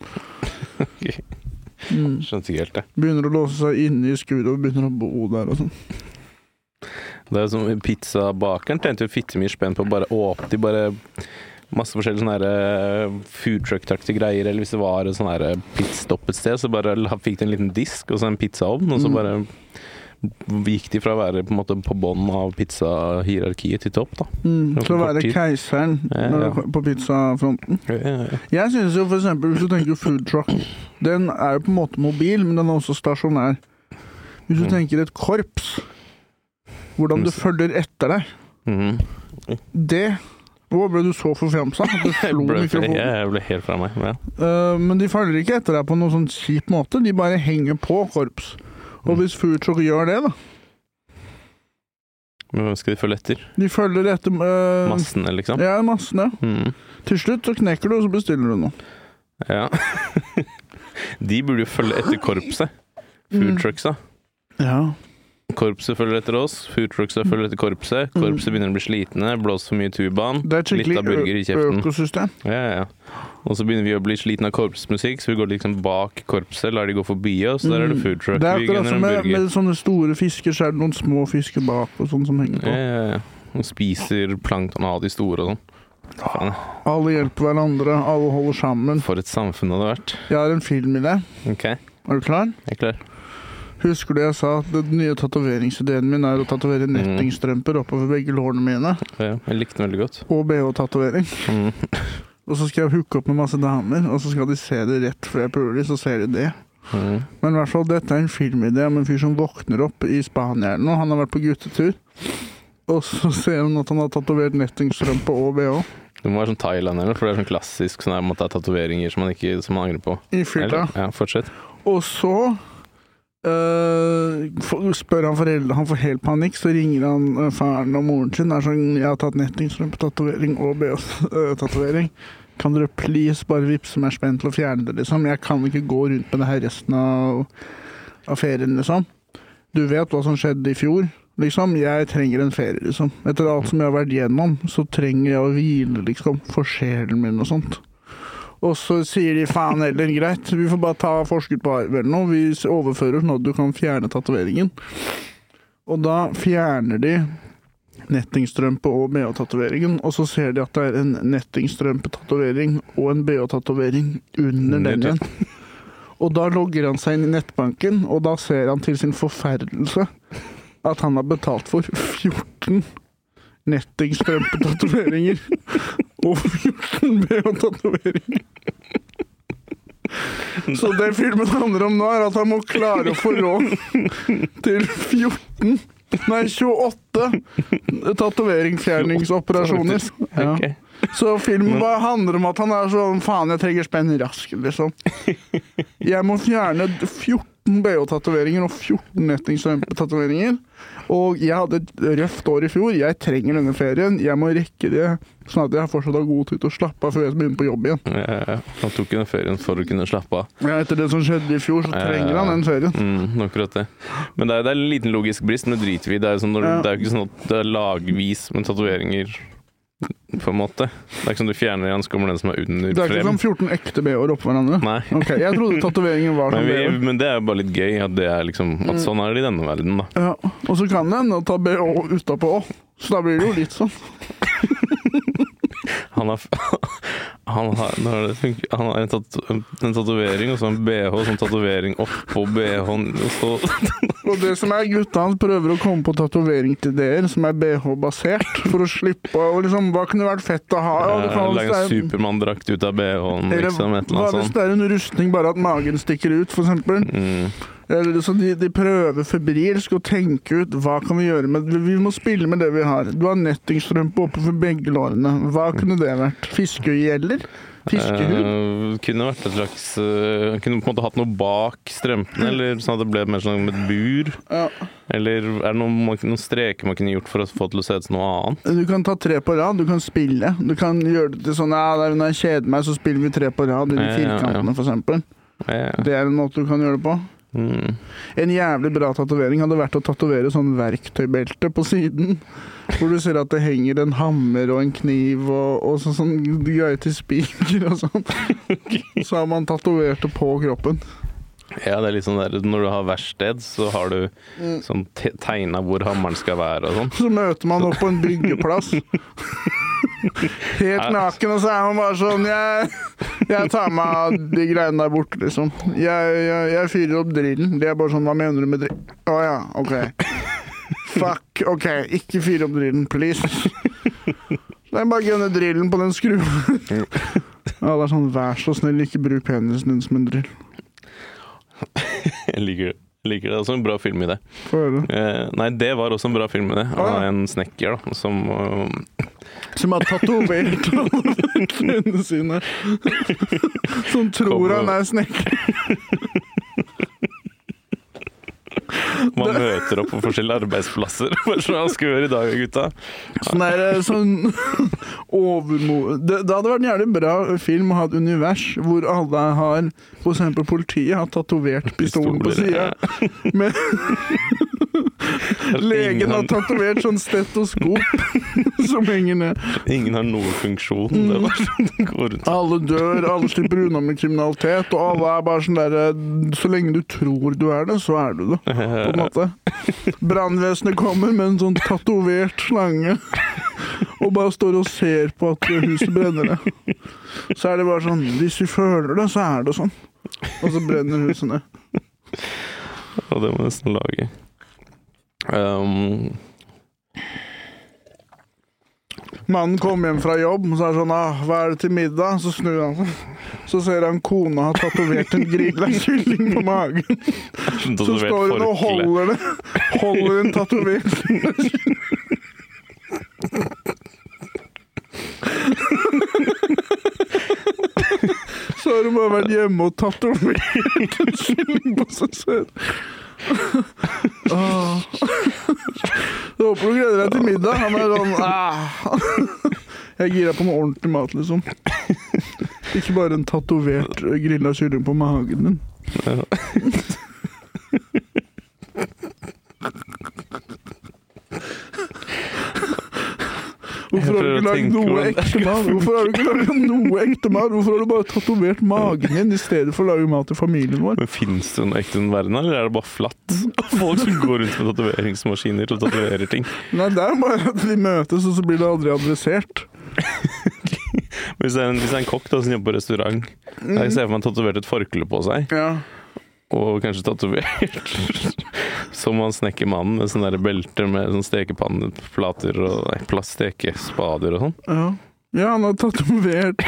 Mm. Skjønte ikke helt det. Begynner å låse seg inne i skuret og begynner å bo der og sånn. Det er som Pizzabakeren tjente jo fitte mye spenn på å bare åpne De bare Masse forskjellige sånne eh, food truck-taktige greier, eller hvis det var et sånn eh, pitstop et sted, så bare fikk de en liten disk og så en pizzaovn, og så Mm. bare gikk de fra å være på en måte på bånn av pizzahierarkiet til topp, da. Mm. Til å være keiseren Ja, ja. på pizzafronten. Ja. Jeg synes jo for eksempel, hvis du tenker food truck, den er jo på en måte mobil, men den er også stasjonær. Hvis du Mm. tenker et korps, hvordan du følger etter deg, mm. det Å, ble du så forfjamsa Jeg jeg ble helt fra meg. Ja. Uh, men de følger ikke etter deg på noen sånn kjip måte, de bare henger på korps. Og Mm. hvis foodtruck gjør det, da Men hvem skal de følge etter? De følger etter uh, Massene, liksom? Ja, massene. Mm. Til slutt så knekker du, og så bestiller du noe. Ja. De burde jo følge etter korpset. Foodtrucks da. trucksa. Ja. Korpset følger etter oss, foodtrucksa følger etter korpset. Korpset begynner å bli slitne, blåser for mye tubaen. Det er et Litt av burger i skikkelig kjeften. økosystem. Ja, ja, ja. Og så begynner vi å bli slitne av korpsmusikk, så vi går liksom bak korpset, lar de gå forbi oss. Der er det. Mm. Det er Vi akkurat gunner som en med, burger. med sånne store fisker, så er det noen små fisker bak og sånn som henger på. Ja, ja, ja. Og spiser plankton av de store og sånn. Faen, Alle hjelper hverandre, alle holder sammen. for et samfunn det hadde vært. Jeg har en film i det. Ok, jeg Er du klar? er klar. Husker du jeg sa at den nye tatoveringsideen min er å tatovere Mm. nettingstrømper oppover begge lårene mine? Ja, jeg likte den veldig godt. Og bh-tatovering. Mm. Og så skal jeg hooke opp med masse damer, og så skal de se det rett før jeg puler så ser de det. Mm. Men i hvert fall, dette er en filmidé om en fyr som våkner opp i Spania eller noe. Han har vært på guttetur. Og så ser han at han har tatovert nettingstrømpe og bh. Det må være sånn Thailand eller for det er sånn klassisk sånn her, tatoveringer som man ikke som man angrer på. I fylla. Ja, fortsett. Og så for- spør han foreldre Han får helt panikk, så ringer han uh, faren og moren sin. Er sånn, 'Jeg har tatt nettingstrømpetatovering og BH-tatovering. Kan dere please bare vippse meg spent til å fjerne det, liksom? Jeg kan ikke gå rundt med det her resten av, av ferien, liksom. Du vet hva som skjedde i fjor. Liksom, jeg trenger en ferie, liksom. Etter alt som jeg har vært gjennom, så trenger jeg å hvile, liksom. For sjelen min og sånt. Og så sier de faen heller, greit, vi får bare ta forskudd på arv eller noe. Vi overfører sånn at du kan fjerne tatoveringen. Og da fjerner de nettingstrømpe og BH-tatoveringen, og så ser de at det er en nettingstrømpe-tatovering og en BH-tatovering under Under den igjen. Og da logger han seg inn i nettbanken, og da ser han til sin forferdelse at han har betalt for 14 nettingstrømpetatoveringer og 14 BH-tatoveringer. Så det filmen handler om nå, er at han må klare å få råd til 14 Nei, 28 tatoveringsfjerningsoperasjoner. Ja. Så filmen bare handler om at han er sånn Faen, jeg trenger spenn raskt, liksom. Jeg må fjerne 14 BH-tatoveringer og 14 nettingstrømpetatoveringer. Og jeg hadde et røft år i fjor. Jeg trenger denne ferien. Jeg må rekke det, sånn at jeg fortsatt har god tid til å slappe av før jeg begynner på jobb igjen. Ja. Han tok den ferien for å kunne slappe av. Ja, etter det som skjedde i fjor, så trenger han den ferien. Mm, akkurat det. Men det er, det er en liten logisk brist, men det driter vi i. Det er jo sånn det er ikke sånn at det er lagvis med tatoveringer, på en måte. Det er ikke som du fjerner igjen, så kommer den som er under Det er ikke frem. som 14 ekte BH-er oppå hverandre. Nei. Okay, Jeg trodde tatoveringen var Men, sånn BH. men det er jo bare litt gøy at, det er liksom, at sånn er det i denne verden, da. Ja, og så kan det hende å ta BH utapå òg. Så da blir det jo litt sånn. Han har, han har, han har en, tat, en tatovering og så en BH som tatovering oppå BH-en. og Og det som er gutta hans prøver å komme på tatovering til dere, som er BH-basert, for å slippe å liksom Hva kunne vært fett å ha? Lage en er- Supermann-drakt ut av BH-en, liksom. Et eller hva hvis det er en rustning, bare at magen stikker ut, for eksempel? Mm. Eller, så de, de prøver febrilsk å tenke ut hva kan vi gjøre med Vi må spille med det vi har. Du har nettingstrømpe oppe for begge lårene. Hva kunne det vært? Fiskegjeller? Fiskehud? Uh, kunne vært et slags uh, Kunne på en måte hatt noe bak strømpene, eller sånn at det ble mer sånn med et bur. Ja. Eller er det noen, man- noen streker man kunne gjort for å få til å se ut som noe annet? Du kan ta tre på rad, du kan spille. Du kan gjøre det til sånn ja, når jeg kjeder meg, så spiller vi tre på rad i de Ja, ja, ja. firkantene, for eksempel. Ja, ja. Det er en måte du kan gjøre det på. Mm. En jævlig bra tatovering hadde vært å tatovere sånn verktøybelte på siden. Hvor du ser at det henger en hammer og en kniv og, og så, sånn greier til spiker og sånn. Så har man tatovert det på kroppen. Ja, det er litt sånn der når du har verksted, så har du sånn te- tegna hvor hammeren skal være og sånn. Så møter man opp på en byggeplass. Helt naken, og så er man bare sånn Jeg, jeg tar meg av de greiene der borte, liksom. Jeg, jeg, jeg fyrer opp drillen. Det er bare sånn Hva mener du med drill? Å ja, OK. Fuck. OK, ikke fyr opp drillen, please. Det er bare å gunne drillen på den skruen. Alle er sånn Vær så snill, ikke bruk penisen din som en drill. Jeg liker. Liker det. Også en bra film i det. Eh, nei, det var også en bra film i det. Av ja. en snekker da, som uh, Som har tatovert alle vennene sine. Som tror han er snekker. man møter opp på forskjellige arbeidsplasser. Hva skal skal gjøre i dag, gutta? Sånn der, sånn overmo... Det, det hadde vært en jævlig bra film å ha et univers hvor alle har F.eks. politiet har tatovert pistolen på Pistoler, sida. Men Legen har tatovert sånn stetoskop som henger ned. ingen har noen funksjon. Det var sånn det går rundt. Alle dør, alle slipper unna med kriminalitet, og alle er bare sånn derre Så lenge du tror du er det, så er du det, på en måte. Brannvesenet kommer med en sånn tatovert slange og bare står og ser på at huset brenner ned. Så er det bare sånn Hvis vi føler det, så er det sånn. Og så brenner huset ned. Og det må jeg nesten lage. Um, Mannen kommer hjem fra jobb, og så er det sånn ah, 'Hva er det til middag?' Så snur han seg. Så ser han kona har tatovert en grilla kylling på magen. Så står hun og holder det. Holder en tatovert. Så har hun bare vært hjemme og tatovert en kylling på seg selv. Jeg håper du gleder deg til middag. Han er sånn ah. Jeg er gira på noe ordentlig mat, liksom. Ikke bare en tatovert eh, grilla kylling på magen din. Hvorfor har du ikke å lagd noe ekte mat? Hvorfor har du ikke lagd noe ekte mat? Hvorfor har du bare tatovert magen din i stedet for å lage mat til familien vår? Men Fins det noe ekte i den verden, eller er det bare flatt? Folk som går rundt med tatoveringsmaskiner og tatoverer ting. Nei, det er bare at de møtes, og så blir det aldri adressert. Hvis det en, hvis det er en kokk da, som jobber på restaurant, jeg ser for meg tatovert et forkle på seg, Ja. Og kanskje tatovert som han snekkermannen med sånne belter med sånn stekepanneplater og nei, plaststekespader og sånn. Ja. Ja, han har tatovert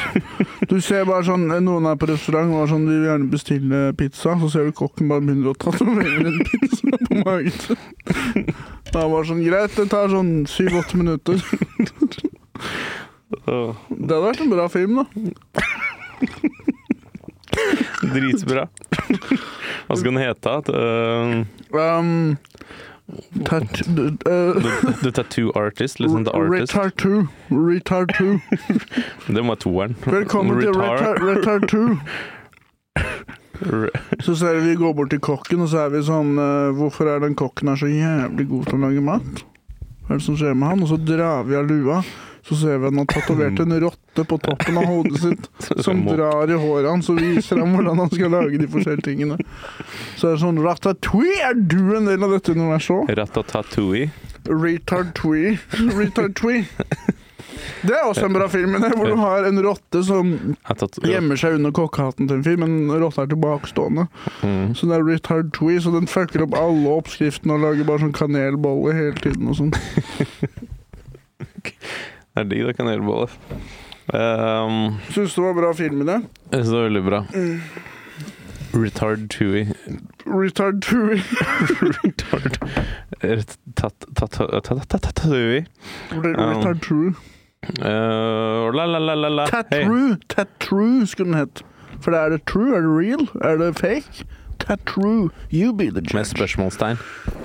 Du ser bare sånn Noen er på restaurant og sånn, de vil gjerne bestille pizza. Så ser du kokken bare begynner å tatovere en pizza på magen. Da var det sånn Greit, det tar sånn syv-åtte minutter. Det hadde vært en bra film, da. Dritbra. Hva skal den hete? Uh, Um, tat, uh, the, the Tattoo Artist? Liksom The Artist? Retard 2. Det må være toeren. Velkommen til 2. Re- Så ser vi vi går bort til kokken, og så er vi sånn uh, Hvorfor er den kokken her så jævlig god til å lage mat? Hva er det som skjer med han? Og så drar vi av lua. Så ser vi at han har tatovert en rotte på toppen av hodet sitt. Som drar i håret hans og viser ham hvordan han skal lage de forskjellige tingene. Så er det sånn Ratatouille, er du en del av dette universet òg? Ratatatouille. Retardtouille. Retardtouille. Det er også en bra film, men hvor du har en rotte som Er gjemmer seg under kokkehatten til en fyr, men rotta er tilbakestående. Mm. Så det er retard twee, så den fucker opp alle oppskriftene og lager bare sånn kanelbolle hele tiden og sånn. Det er digg, gjøre kanelbolle. Um, Syns det var bra filmidé. det er så veldig bra. Retard Tui. Retard Tui. Retard Tatui. Retard true. La, la, la, la, la. Hei. Tatrue. Tatrue skulle den hett. For det er det true? Er det real? Er det fake? Tatrue. You be the Med judge. spørsmålstegn.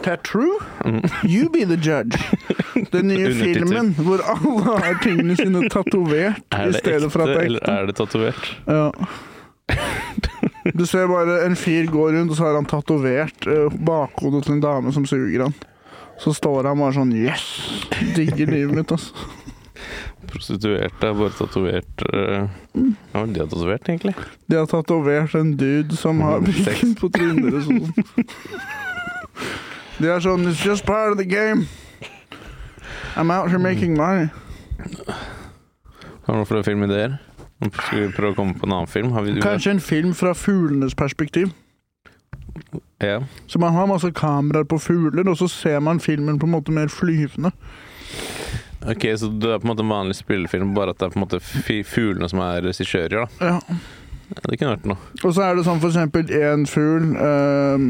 Tatrue? Mm. You be the judge. Den nye filmen hvor alle har tingene sine tatovert Er i det stedet for at det er ekte. er det tatovert? Ja. Du ser bare en fyr gå rundt, og så har han tatovert eh, bakhodet til en dame som suger han. Så står han bare sånn Yes! Digger livet mitt, altså. Prostituerte er bare tatovert var det de har tatovert, egentlig? De har tatovert en dude som har Mm, på trynet og sånn. De er sånn It's just part of the game. I'm out here making money. Har du noen flere filmideer? Skal vi prøve å komme på en annen film? Har vi Kanskje en film fra fuglenes perspektiv. Ja. Så man har masse kameraer på fugler, og så ser man filmen på en måte mer flyvende. Ok, så det er på en måte en vanlig spillefilm, bare at det er på en måte fuglene som er regissører, da. Ja. Ja, det kunne vært noe. Og så er det sånn for eksempel en fugl um,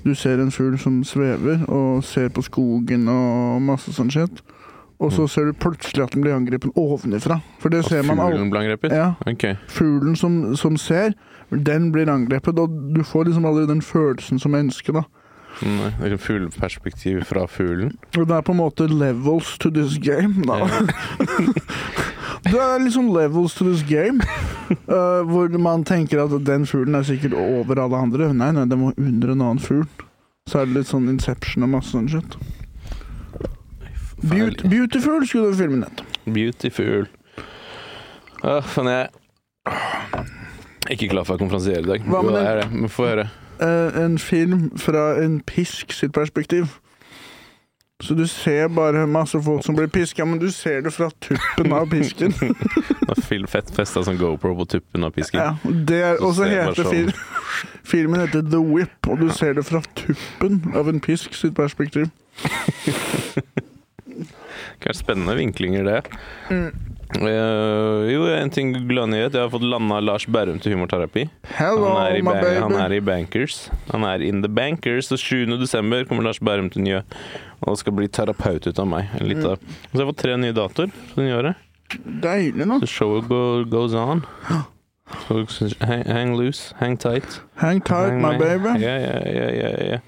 Du ser en fugl som svever og ser på skogen og masse sånn shit. Og så ser du plutselig at den blir angrepet ovenifra. For det ser man. Fuglen blir angrepet? Ja, Ok. Fuglen som, som ser, den blir angrepet. Og du får liksom aldri den følelsen som menneske, da. Nei, det er et fugleperspektiv fra fuglen. Det er på en måte levels to this game. Da. det er liksom levels to this game. uh, hvor man tenker at den fuglen er sikkert over alle andre. Nei, nei, den må under en annen fugl. Så er det litt sånn Inception og masse sånn shit. Beaut Beautiful skulle du filmen hett. Beautiful. Uh, men jeg er ikke klar for å konferansiere i dag. Hva med er det, men Få høre. Eh, en film fra en pisk sitt perspektiv. Så du ser bare masse folk som blir piska, men du ser det fra tuppen av pisken. Film fettfesta Fett festa sånn GoPro på tuppen av pisken. Ja, det er, og så heter film, filmen heter The Whip, og du ser det fra tuppen av en pisk sitt perspektiv. Kanskje spennende vinklinger, det. Mm. Eh, jo, en ting gladnyhet. Jeg har fått landa Lars Berrum til humorterapi. Hello, Han er, i my baby. han er i Bankers. Han er in the Bankers, og 7. desember kommer Lars Berrum til Njø og skal bli terapeut ut av meg. En liten, Mm. Så jeg har fått tre nye datoer for nyåret. Deilig nå. The show go, goes on. Så hang, hang loose, hang tight. Hang tight, Hang my my baby. Yeah, yeah, ja, ja, ja.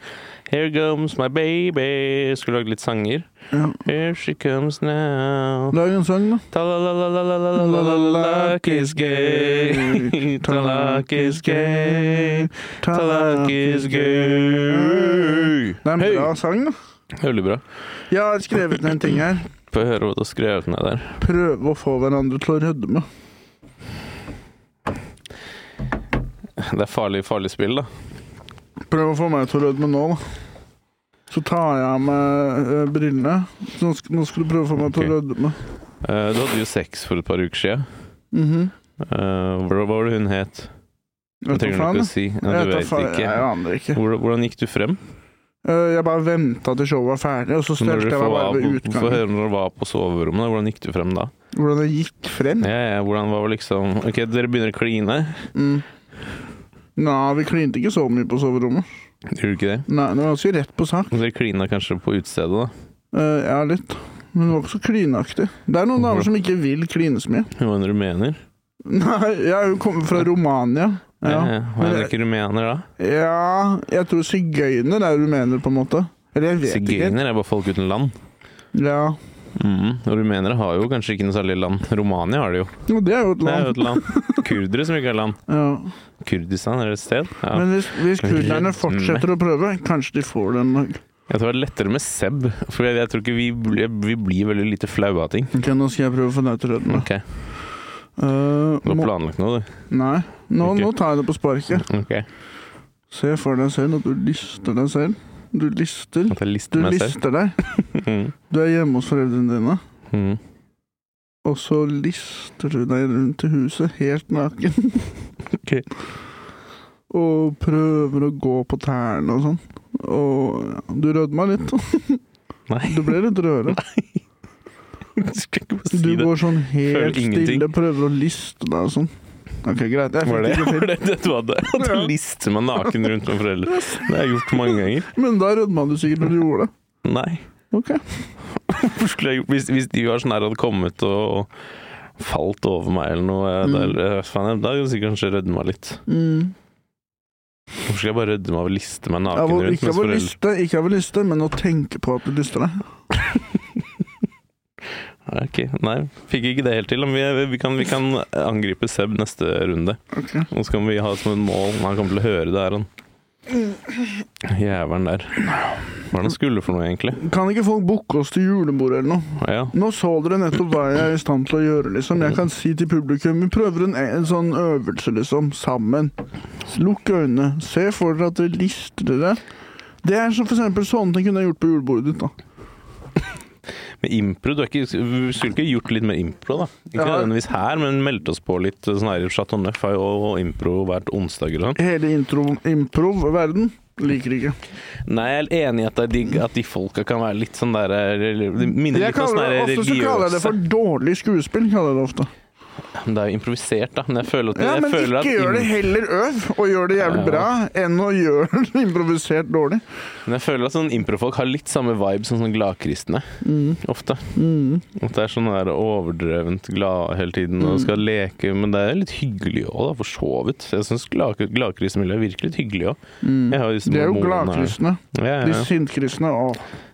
Here comes my baby. Skulle lage litt sanger. Ja. Here she comes now. Lag en sang, da. Talak is gay. Talak is gay. Talak is gay. Det er en bra sang, da. Veldig bra. Jeg har skrevet ned en ting her. Få høre hva du har skrevet ned der. Prøve å få hverandre til å rødme. Det er farlig, farlig spill, da. Prøv å få meg til å rødme nå, da. Så tar jeg av meg eh, brillene. Så nå skal, nå skal du prøve å få meg til å rødme. Uh, Du hadde jo sex for et par uker siden. Mhm. Eh, Hva hva var det hun het? Det trenger du ikke å si. Nei, Jeg Du vet faen, ikke. Jeg aner ikke. Hvordan, gikk du frem? Eh, Jeg bare venta til showet var ferdig, og så stelte jeg meg bare ved Få utgangen. høre når du var på soverommet. Hvordan gikk du frem da? Hvordan det gikk frem. Ja, ja, hvordan var det liksom Ok, dere begynner å kline. Mm. Nei, vi klinte ikke så mye på soverommet. Gjorde du ikke det? Nei, det var ganske rett på sak. Dere klina kanskje på utestedet, da? Uh, ja, litt. Men det var ikke så klinaktig. Det er noen damer som ikke vil klines mye. Hva er det du mener? Nei, jeg er jo kommet fra Romania. Ja. Ja. Hva er det ikke rumener, da? ja, jeg tror sigøyner er rumener, på en måte. Eller jeg vet ikke. Sigøyner er bare folk uten land. Ja. Mhm. Og rumenere har jo kanskje ikke noe særlig land. Romania har det jo. Og det er jo et er jo land. et land. Kurdere som ikke har land. Ja. Kurdistan er et sted. Ja. Men hvis, hvis kurderne fortsetter å prøve, kanskje de får den dag. Jeg tror det er lettere med Seb, for jeg, jeg tror ikke vi, vi blir veldig lite flaue av ting. Ok, nå skal jeg prøve å få deg til å rødme. Ok, Uh, Du har må- planlagt noe, du? Nei, nå, okay. nå tar jeg det på sparket. Ok, Se for deg selv at du lyster deg selv. Du lister. At jeg Du lister selv? deg. Mhm. Du er hjemme hos foreldrene dine, Mm. og så lister du deg rundt i huset helt naken. Ok. Og prøver å gå på tærne og sånn. Og ja, du rødma litt. Nei, Du ble litt rødere. du skal ikke bare Du si det. går sånn helt Føler ingenting. stille, prøver å liste deg og sånn. Ok, greit. Jeg Var fikk det var til. det det du hadde? At du Ja. lister meg naken rundt med foreldre? Det har jeg gjort mange ganger. Men da rødma du sikkert når du gjorde det. Nei. Ok. Hvorfor skulle jeg gjort hvis, hvis de var sånn her hadde kommet og falt over meg eller noe, Mm. eller, faen, da hadde jeg sikkert kanskje rødma litt. Mm. Hvorfor skulle jeg bare rødme av å liste meg naken rundt ikke, mens av å foreldre ikke av å liste, men å tenke på at du lister deg. Ok, nei, fikk ikke det helt til. Men vi, vi, kan, vi kan angripe Seb neste runde. Okay. Og så kan vi ha som et mål Han kommer til å høre det her, han. Jævelen der. Hva er det han skulle for noe, egentlig? Kan ikke folk booke oss til julebord eller noe? Ja. Nå så dere nettopp hva jeg er i stand til å gjøre, liksom. Jeg kan si til publikum Vi prøver en, en sånn øvelse, liksom. Sammen. Lukk øynene. Se for dere at dere lister dere. Det er som for eksempel sånne ting kunne jeg gjort på julebordet ditt, da. Men impro, du, ikke, du skulle ikke gjort litt mer impro, da? Ikke Ja. nødvendigvis her, men meldt oss på litt sånn her Chateau Neuf har jo impro hvert onsdag eller noe. Hele intro- improv-verden liker ikke. Nei, jeg er enig i at, er at de folka kan være litt sånn der Det minner litt om sånn det, ofte så kaller jeg det for dårlig skuespill. kaller jeg det ofte. Det er jo improvisert, da. Men jeg føler at, Ja, jeg Men føler ikke gjør det heller øv, og gjør det jævlig Ja. bra, enn å gjøre det improvisert dårlig. Men jeg føler at sånn improfolk har litt samme vibe som sånn gladkristne. Mm. Ofte. Mm. At det er sånn der overdrevent glad hele tiden og skal leke. Men det er litt hyggelig òg, da, for så vidt. Jeg syns glad, gladkristne miljø er virkelig litt hyggelig òg. Mm. De er jo gladkristne. Ja, ja, De sintkristne, å,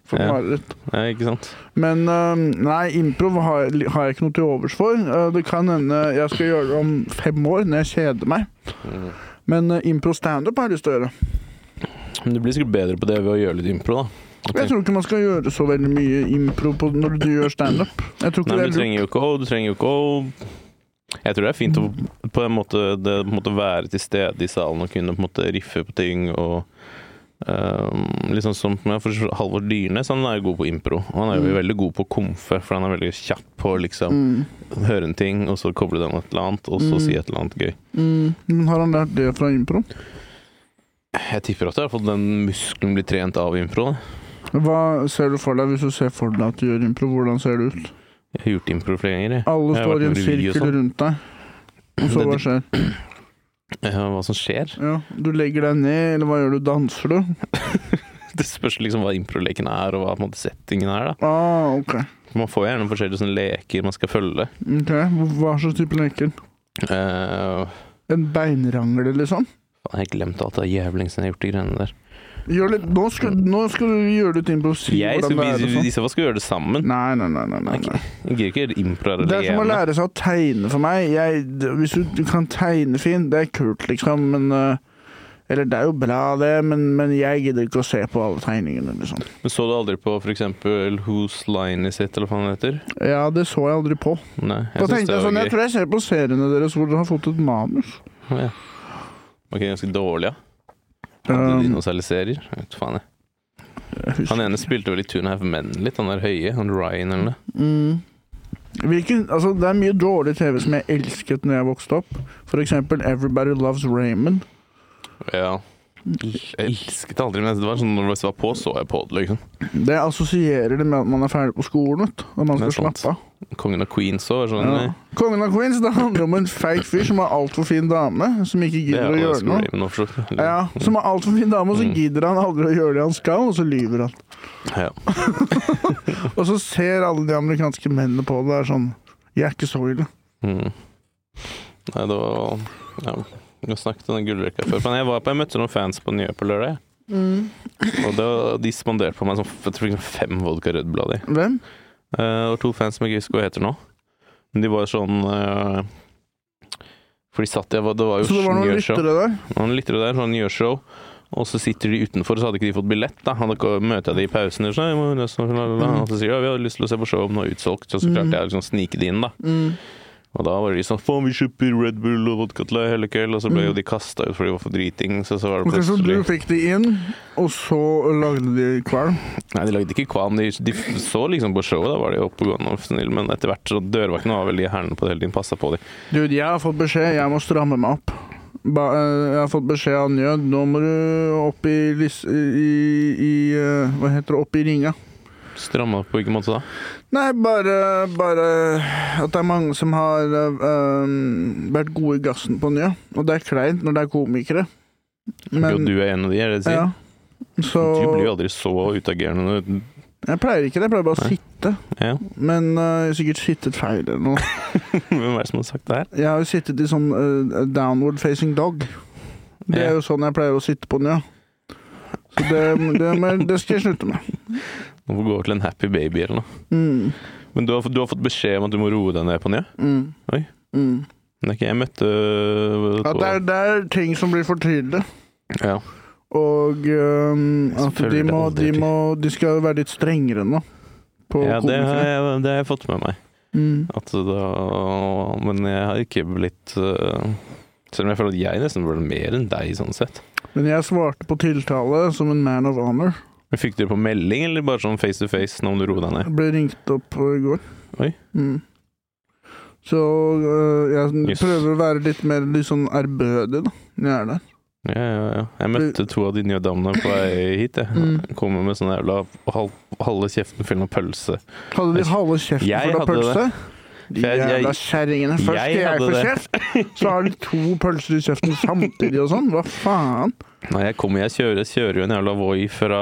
for Ja. mareritt. ja, ikke sant. Men øhm, nei, improv har, jeg- har jeg ikke noe til overs for. Øh, det kan hende jeg skal gjøre det om fem år, når jeg kjeder meg. Mm. Men uh, impro standup har jeg lyst til å gjøre. Men du blir sikkert bedre på det ved å gjøre litt impro, da. Jeg tror ikke man skal gjøre så veldig mye impro på når du gjør standup. Nei, men du er trenger jo ikke å Du trenger jo ikke å Jeg tror det er fint å på en måte, det, på en måte være til stede i salen og kunne på en måte riffe på ting og Liksom som Halvor Dyrnes, han er jo god på impro. Og han er jo Mm. veldig god på komfe, for han er veldig kjapp på å liksom Mm. høre en ting, og så koble den med et eller annet, og så Mm. si et eller annet gøy. Mm. Men har han lært det fra impro? Jeg tipper at jeg har fått den muskelen blir trent av impro. Da. Hva ser du for deg hvis du ser for deg at du gjør impro? Hvordan ser det ut? Jeg har gjort impro flere ganger. Jeg. Alle Jeg står i en sirkel sånn. rundt deg. Og så hva skjer? Hva som skjer? Ja, du legger deg ned, eller hva gjør du? Danser du? Det spørs liksom hva improleken er, og hva på en måte settingen er. da. Ah, ok. Man får gjerne forskjellige sånne leker man skal følge. Ok, Hva slags type leker? Uh, En beinrangle, liksom? jeg har glemt alt det jævlingsen jeg har gjort de greiene der. Litt, nå, skal, nå skal du gjøre litt impro. Si Jeg sånn. i så fall skal gjøre det sammen. Nei, nei, nei. nei, nei. Jeg gidder ikke impro Det er som å lære seg å tegne for meg. Jeg, hvis du, du kan tegne fint, det er kult, liksom, men øh, Eller det er jo bra, det, men, men jeg gidder ikke å se på alle tegningene, liksom. Men så du aldri på eksempel Whose Line Is It, eller hva det heter? Ja, det så jeg aldri på. Nei, jeg da tenkte jeg sånn, jeg tror jeg ser på seriene deres hvor dere har fått et manus. Ja. Ok, ganske dårlig, ja. Hadde de Um, noen? Jeg vet faen, jeg. Han ene spilte vel i Tune Half Men litt, han der høye. Han Ryan eller noe. Mm. Hvilken, altså, det er mye dårlig TV som jeg elsket når jeg vokste opp. For eksempel Everybody Loves Raymond. Ja. Jeg elsket aldri, men det var sånn når det var på, så jeg på det, liksom. Det assosierer det med at man er ferdig på skolen, vet. Og man skal slappe av. Kongen av Queens òg, sånn. Ja. Kongen av Queens, det handler om en feig fyr som har altfor fin dame, som ikke gidder er å gjøre noe. Raven Ja, Som har altfor fin dame, og så Mm. gidder han aldri å gjøre det han skal, og så lyver han. Ja. Og så ser alle de amerikanske mennene på det, er sånn Jeg er ikke så ille. Mm. Nei, det var ja, Vi har snakket om den gullrekka før. Men jeg var på, jeg møtte noen fans på Nye på lørdag. Mm. Og det, de spanderte på meg sånn, fem vodka rødblad i. Hvem? Eh, og to fans som jeg ikke husker hva heter nå. Men de var sånn uh, For de satt jeg Det var jo Så det var noen lyttere der? Noen lyttere der, sånn gjørshow. Og så sitter de utenfor, så hadde ikke de fått billett. da Han hadde møter jeg de i pausen, og så, «Jeg må nesten- Mm. og så sier de ja, vi hadde lyst til å se på show om noe er utsolgt. Så, så klarte jeg å liksom snike det inn, da. Mm. Og da var de sånn Faen, vi kjøper Red Bull og vodka til deg hele kveld. Og så ble jo de kasta ut fordi de var for driting. Så, så var det plutselig Ok, så du fikk de inn, og så lagde de kvalm? Nei, de lagde ikke kvalm. De, de så liksom på showet, da var de oppegående og snille. Men etter hvert så dørvaktene var veldig hælene på det hele tiden. Passa på dem. Dude, jeg har fått beskjed, jeg må stramme meg opp. Ba, eh, jeg har fått beskjed av Njød, nå må du opp i, i, i eh, Hva heter det? Opp i ringa. Stramme opp på hvilken måte da? Nei, bare, bare at det er mange som har eh, vært gode i gassen på nye. Og det er kleint når det er komikere. jo, du er en av de, er det det du sier? ja. Så Du blir jo aldri så utagerende. Jeg pleier ikke det, jeg pleier bare å Nei. sitte. Ja. Men eh, jeg har sikkert sittet feil eller noe. Hvem er det som har sagt det her? Jeg har jo sittet i sånn eh, downward facing dog. Det er jo sånn jeg pleier å sitte på nye. Så det, det, det skal jeg slutte med. Nå får du gå til en happy baby eller noe. Mm, Men du har, du har fått beskjed om at du må roe deg ned på nye? mm, Oi. mm. Men det er ikke jeg møtte øh, Ja, det, er, det er ting som blir for tidlig. ja. Og um, at de må, de må De skal være litt strengere nå. På ja, det har, jeg, det har jeg fått med meg. Mm. At da, men jeg har ikke blitt uh, Selv om jeg føler at jeg nesten ble mer enn deg, sånn sett. Men jeg svarte på tiltale som en man of honor. Men Fikk dere på melding, eller bare sånn face to face nå om du roer deg ned? Jeg ble ringt opp i går. Oi. Mm. Så øh, jeg Yes. prøver å være litt mer litt sånn ærbødig, da. Når jeg er der. Ja, ja, ja. Jeg møtte to av de nye damene på vei hit. Jeg Mm. Kommer med sånn jævla halv, halve kjeften full av pølse. Hadde de halve kjeften Jeg full av hadde pølse? De jævla kjerringene. Først jeg jeg hadde få kjeft, så har de to pølser i kjeften samtidig og sånn. Hva faen? Nei, jeg kommer, jeg kjører, jeg kjører jo en jævla Voi fra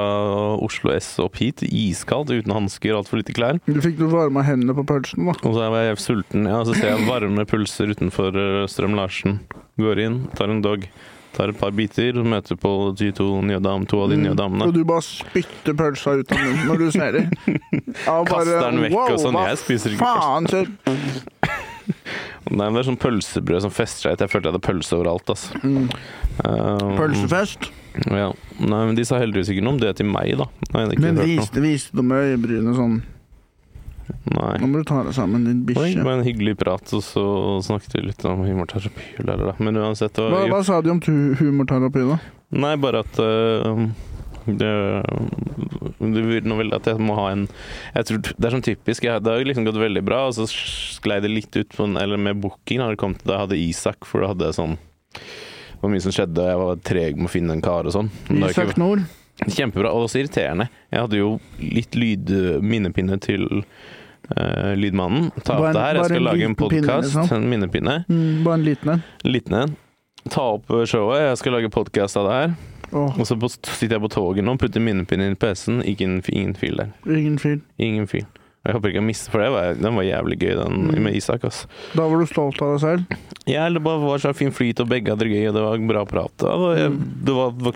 Oslo S opp hit, iskaldt, uten hansker, altfor lite klær. Du fikk du varma hendene på pølsen, da. Og så er jeg sulten, ja, så ser jeg varme pulser utenfor eh, Strøm Larsen. Går inn, tar en dog, tar et par biter, møter på de to nye dam, to av de nye Mm. damene. Og du bare spytter pølsa ut av munnen når du ser dem. Ja, Kaster den vekk og sånn. Jeg spiser ikke faen, så Nei, men det er sånn pølsebrød som fester seg. Jeg følte jeg hadde pølse overalt, altså. mm. Um, Pølsefest. Ja. Nei, men de sa heldigvis ikke noe om det til meg, da. Nei, Men viste, viste de øyebrynene sånn Nei. Nå må du ta deg sammen, din Det var en hyggelig prat, og så snakket vi litt om humorterapi. Men uansett Hva, var, hva sa de om humorterapi, da? Nei, bare at øh, det, det vil at jeg må ha en jeg tror Det er sånn typisk. Jeg, det har liksom gått veldig bra, og så sklei det litt ut på Eller med booking har det kommet da jeg hadde Isak, for da hadde jeg sånn Det var mye som skjedde, og jeg var treg med å finne en kar og sånn. Det Isak ikke- Nord? Kjempebra, og også irriterende. Jeg hadde jo litt lyd minnepinne til uh, Lydmannen. Ta opp det her, jeg skal lage en podkast. liksom? En minnepinne. Mm, bare en liten en. Liten en. Ta opp showet, jeg skal lage podkast av det her. Åh, Og så på, sitter jeg på toget nå, putter minnepinnen inn i PC-en. Ingen, ingen fil der. ingen fil. Ingen fil. Jeg håper ikke jeg mister for det. Var, den var jævlig gøy, den Mm. med Isak. ass. Da var du stolt av deg selv? Ja, det bare var så fin flyt, og begge hadde det gøy, og det var bra prat. Det var, jeg, det var, Mm.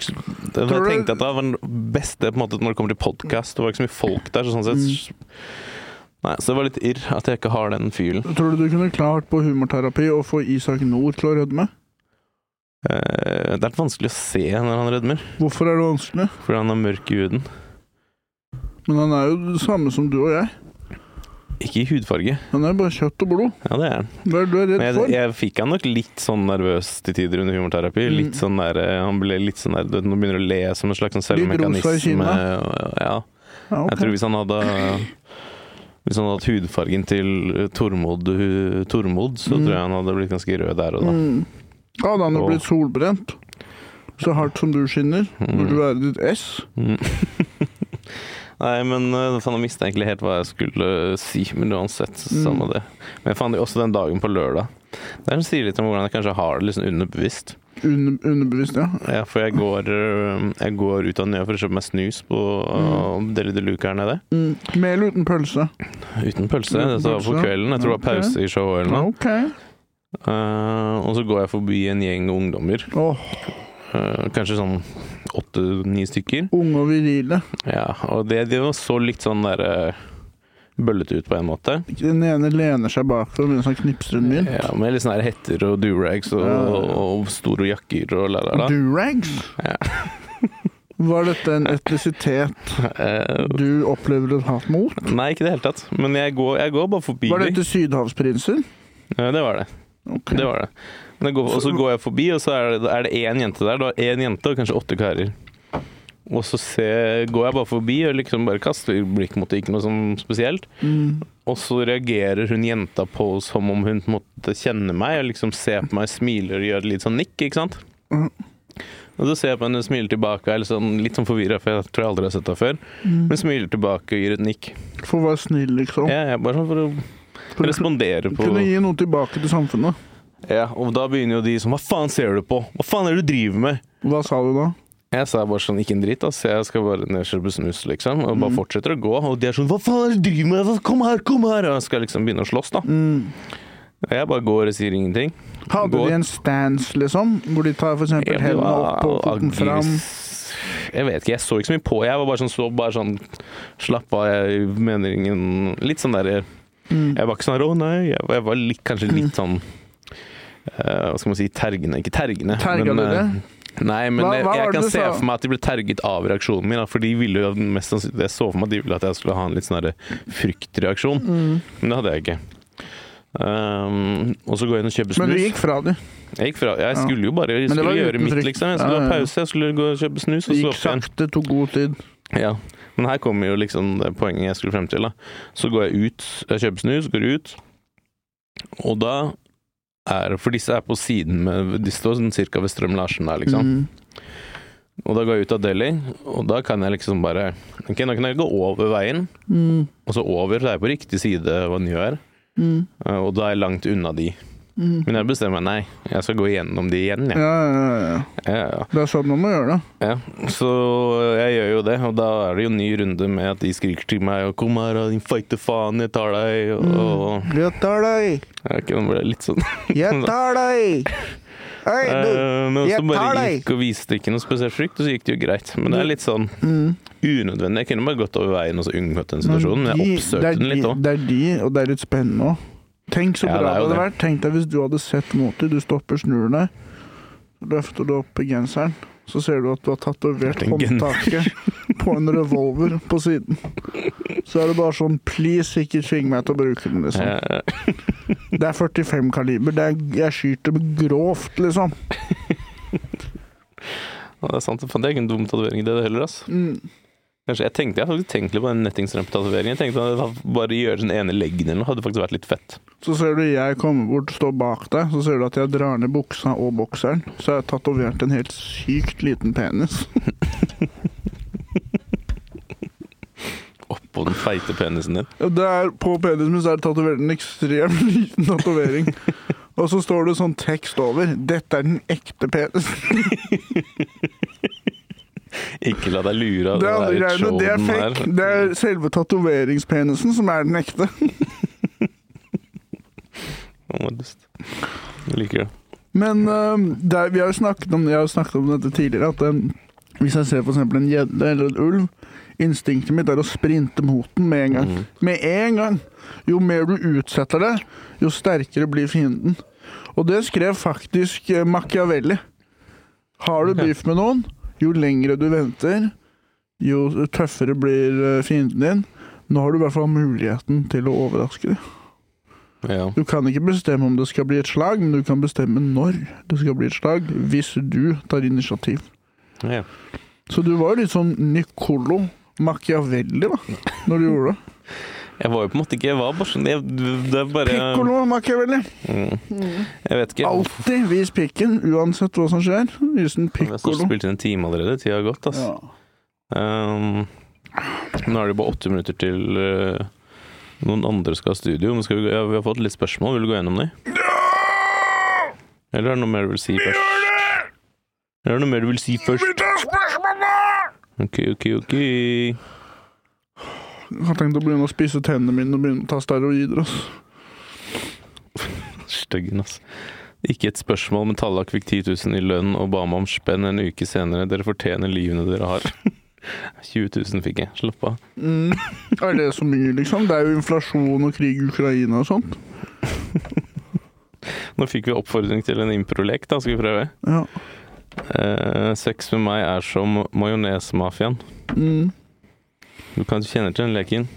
Jeg tenkte at det var den beste på måte, når det kommer til podkast. Det var ikke så mye folk der, så sånn sett Nei, så det var litt irr at jeg ikke har den fylen. Tror du du kunne klart på humorterapi å få Isak Nord til å rødme? Eh, Det er vanskelig å se når han rødmer, Hvorfor er det vanskelig? fordi han har mørk i huden. Men han er jo det samme som du og jeg. Ikke i hudfarge. Han er bare kjøtt og blod. Ja, det er han. Hva er det du er redd redd for? jeg, jeg fikk han nok litt sånn nervøs til tider under humorterapi. Mm. Litt sånn der, eh, Han ble litt sånn der du vet, Nå begynner å le som en slags selvmekanisme. Litt rosa i selvmekanisme. Ja. Ja, okay. Jeg tror hvis han hadde Hvis han hadde hatt hudfargen til Tormod, Tormod så Mm. tror jeg han hadde blitt ganske rød der og da. Mm. Da hadde han jo blitt solbrent. Så hardt som du skinner, burde du Mm. være ditt S. Mm. Nei, men uh, faen, jeg mista egentlig helt hva jeg skulle eh, si, men uansett, Mm. samme det. Men jeg fant også den dagen på lørdag. Det er som sier litt om hvordan jeg kanskje har det liksom underbevisst. Under, underbevisst, ja. Ja, for jeg går, øh, jeg går ut av Njø for å kjøpe meg snus på mm. Deli de Luca her nede. Mm. Med eller uten pølse? Uten pølse. Uten Dette var på kvelden. Jeg tror det var pause i showet eller noe. Ok. Eh, og så går jeg forbi en gjeng ungdommer. Oh. Eh, kanskje sånn åtte-ni stykker. unge og virile. Ja, og det, var så litt sånn der øh, bøllete ut på en måte. Den ene lener seg bakover mens han knipser en mynt. Ja, Med litt sånne hetter og durags og, Ja. og store jakker og la, la, la. Durags? Ja. Var dette en etnisitet Eh, du opplever et hat mot? nei, ikke i det hele tatt. Men jeg går, jeg går bare forbi Var dette sydhavsprinser? Ja, det var det. Ok. Det var det. Men går, og så går jeg forbi, og så er det, én jente der. Da én jente og kanskje åtte karer. Og så ser, går jeg bare forbi og liksom bare kaster blikk mot det, ikke noe sånn spesielt. Mm. Og så reagerer hun jenta på som om hun måtte kjenne meg, og liksom ser på meg, smiler og gjør litt sånn nikk, ikke sant? Mm. Og så ser jeg på henne, smiler tilbake, og er litt, sånn, litt sånn forvirra, for jeg tror jeg aldri har sett henne før. Mm. Men smiler tilbake og gir et nikk. For å være snill, liksom. Ja, jeg bare sånn For å respondere på kunne gi noe tilbake til samfunnet. Ja, og da begynner jo de som Hva faen ser du på? Hva faen er det du driver med? Hva sa du da? Jeg sa bare sånn, ikke en dritt, ass. Jeg skal bare ned og kjøpe snus, liksom. Og bare Mm. fortsetter å gå. Og de er sånn Hva faen er det du driver med? Kom her, kom her! Og jeg skal liksom begynne å slåss, da. Mm. Og jeg bare går og sier ingenting. Hadde Går. de en stance, liksom? Hvor de tar Jeg hendene opp og foten fram? Jeg vet ikke, jeg så ikke så mye på. Jeg var bare sånn, så bare sånn Slapp av, jeg mener ingen Litt sånn derre Mm. Jeg var ikke sånn Å nei. Jeg var, litt, kanskje litt sånn uh, Hva skal man si Tergende. Ikke tergende. Terga men, dere? eh, Nei, men Hva- hva jeg, jeg kan se for meg at de ble terget av reaksjonen min. da, For de ville jo mest sannsynlig Jeg så for meg at de ville at jeg skulle ha en litt sånn fryktreaksjon. Mm. Men det hadde jeg ikke. Um, og så går jeg inn og kjøper snus. Men du gikk fra du. Jeg gikk fra, jeg skulle jo bare jeg det skulle gjøre mitt, liksom. Jeg skulle ha pause, jeg skulle gå og kjøpe snus, og Det så gikk sakte, tok god tid. Ja. Men her kommer jo liksom det poenget jeg skulle frem til. da. Så går jeg ut, jeg kjøper snus, går ut, og da er For disse er på siden med De står sånn cirka ved Strøm Larsen der, liksom. Mm. Og da går jeg ut av Delhi, og da kan jeg liksom bare Ok, nå kan jeg gå over veien, Mm. og så over, så er jeg på riktig side av Njø er, Mm. Eh, Og da er jeg langt unna de. Mm. Men jeg bestemmer meg, nei, jeg skal gå gjennom de igjen, Ja, ja, ja, ja. Det er sånn man må gjøre det. Ja, så jeg gjør jo det, og da er det jo ny runde med at de skriker til meg og 'Kom her, din feite faen, jeg tar deg', og, Mm. Jeg tar deg! ja, ok, nå ble det litt sånn. Jeg tar deg! Hei, du! Eh, Men jeg så bare gikk og viste ikke noe spesielt frykt, og så gikk det jo greit. Men det er litt sånn Mm. unødvendig. Jeg kunne bare gått over veien og så unngått den situasjonen, men jeg oppsøkte den litt òg. Det er de, og det er litt spennende òg. Tenk så Ja, bra det er det hadde vært. Tenk deg hvis du hadde sett Moti. Du stopper, snur deg, løfter du opp genseren. så ser du at du har tatovert håndtaket på en revolver på siden. Så er det bare sånn Please, ikke tving meg til å bruke den, liksom. Det er 45 kaliber. Det er, jeg skyter grovt, liksom. ja, det er sant. Det er ikke en dum tatovering, det det heller, altså. Mm. Kanskje, jeg tenkte jeg hadde tenkt litt på den nettingstrømpe-tatoveringen. Jeg tenkte at bare gjøre den ene leggen eller noe hadde faktisk vært litt fett. Så ser du jeg kommer bort og står bak deg, så ser du at jeg drar ned buksa og bokseren. Så har jeg tatovert en helt sykt liten penis. Oppå den feite penisen din. Og Der, på penisen min så er det tatovert en ekstremt liten tatovering. Og så står det sånn tekst over. 'Dette er den ekte penisen'. Ikke la deg lure av Det det der greiene, det er fake. her. Det er selve tatoveringspenisen som er den ekte. Jeg liker det. Men øhm, der, vi har jo snakket om, jeg har snakket om dette tidligere, at øhm, hvis jeg ser eksempel en gjedde eller en ulv, instinktet mitt er å sprinte mot den med en gang. Mm. Med en gang! Jo mer du utsetter det, jo sterkere blir fienden. Og det skrev faktisk eh, Machiavelli. Har du beef med noen, jo lengre du venter, jo tøffere blir eh, fienden din. Nå har du i hvert fall muligheten til å overraske dem. Ja. Du kan ikke bestemme om det skal bli et slag, men du kan bestemme når det skal bli et slag, hvis du tar initiativ. ja. Så du var litt sånn Niccolo Machiavelli, da, når du gjorde det. Jeg var jo på en måte ikke Jeg var bare sånn jeg, Det er bare Piccolo Machiavelli. mm. Jeg vet ikke. Alltid vis pikken, uansett hva som skjer. Vis den Vi har spilt inn en time allerede. Tida har gått, altså. Um, nå er det bare åtte minutter til uh, noen andre skal ha studio. Men skal vi, ja, vi har fått litt spørsmål. Vil du gå gjennom dem? Eller er det noe mer du vil si først? Eller er det noe mer du vil si først? Ok, ok, ok. Jeg har tenkt å begynne å spise tennene mine og begynne å ta steroider. ass. Styggen, ass. Ikke et spørsmål, men Tallak fikk 10 000 i lønn og ba meg om spenn en uke senere. Dere fortjener livene dere har. 20 000 fikk jeg. Slapp av. Mm. Er det så mye, liksom? Det er jo inflasjon og krig i Ukraina og sånt. Nå fikk vi oppfordring til en improlek, da. Skal vi prøve? Ja. Eh, sex med meg er som majonesmafiaen. Mm. Du kan kjenne til den leken.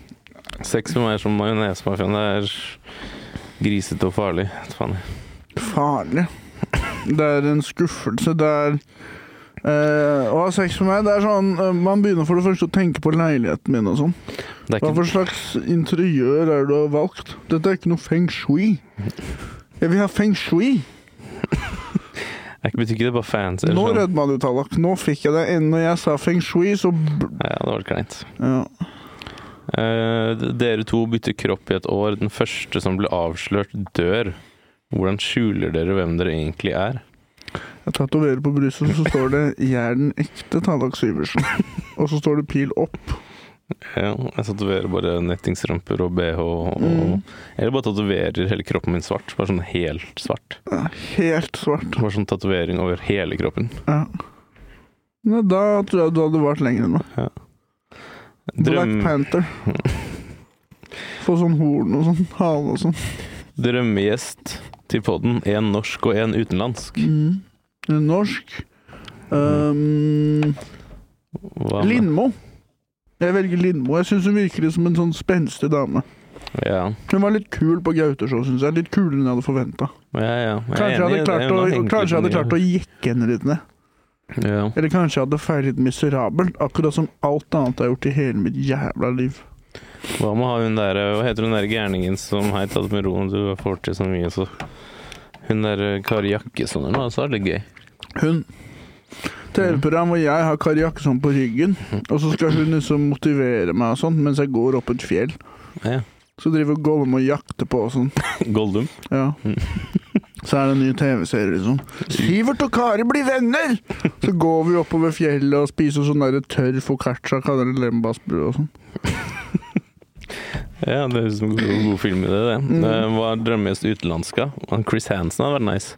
Sex med meg er som majonesmafiaen. Det er grisete og farlig. Fanny. Farlig. Det er en skuffelse. Det er Uh, Å ha sex med meg, det er sånn uh, Man begynner for det første å tenke på leiligheten min og sånn. Hva for slags interiør er det du har valgt? Dette er ikke noe feng shui. Jeg vil ha feng shui. Det betyr ikke det er bare fans. Nå sånn. rødma du, Tallak. Nå fikk jeg det. Når jeg sa feng shui, så Ja, det var kleint. ja. Uh, dere to bytter kropp i et år. Den første som ble avslørt, dør. Hvordan skjuler dere hvem dere egentlig er? Jeg tatoverer på brystet, så står det 'Jeg er den ekte Tallak Syversen'. Og så står det pil opp. Ja, jeg tatoverer bare nettingsramper og bh. Og, Mm. Eller bare tatoverer hele kroppen min svart. Bare sånn helt svart. Ja, Helt svart. Bare sånn tatovering over hele kroppen. Ja. ja. da tror jeg du hadde vart lenger nå. Ja. Drøm... Black Panther. Få sånn horn og sånn hale og sånn. drømmegjest til podden. Én norsk og én utenlandsk. Mm. Norsk. Um, Lindmo. Jeg velger Lindmo. Jeg syns hun virker som en sånn spenstig dame. Ja, Hun var litt kul på Gauteshow, syns jeg. Litt kulere enn jeg hadde forventa. ja, ja. Kanskje jeg hadde klart å, har kanskje hadde klart å jekke henne litt ned. ja. Eller kanskje jeg hadde feilet miserabelt, akkurat som alt annet jeg har gjort i hele mitt jævla liv. Hva med å ha hun der Hva heter hun der gærningen som Hei, ta det med ro, du får til så mye, så Hun der Kari Jakkesson eller noe, så er det gøy. Hun TV-program hvor jeg har Kari Jakkesson på ryggen, og så skal hun liksom motivere meg og sånn mens jeg går opp et fjell. Ja. Så driver Gollum og jakter på og sånn. Gollum? Ja. Så er det en ny TV-serie, liksom. Sivert og Kari blir venner! Så går vi oppover fjellet og spiser sånn der tørr foccaccia, kaller det lembasbrød og sånn. Ja, det høres ut som en god, god film i det. det. Mm. Hva er drømmegjest utenlandska? Chris Hansen hadde vært nice.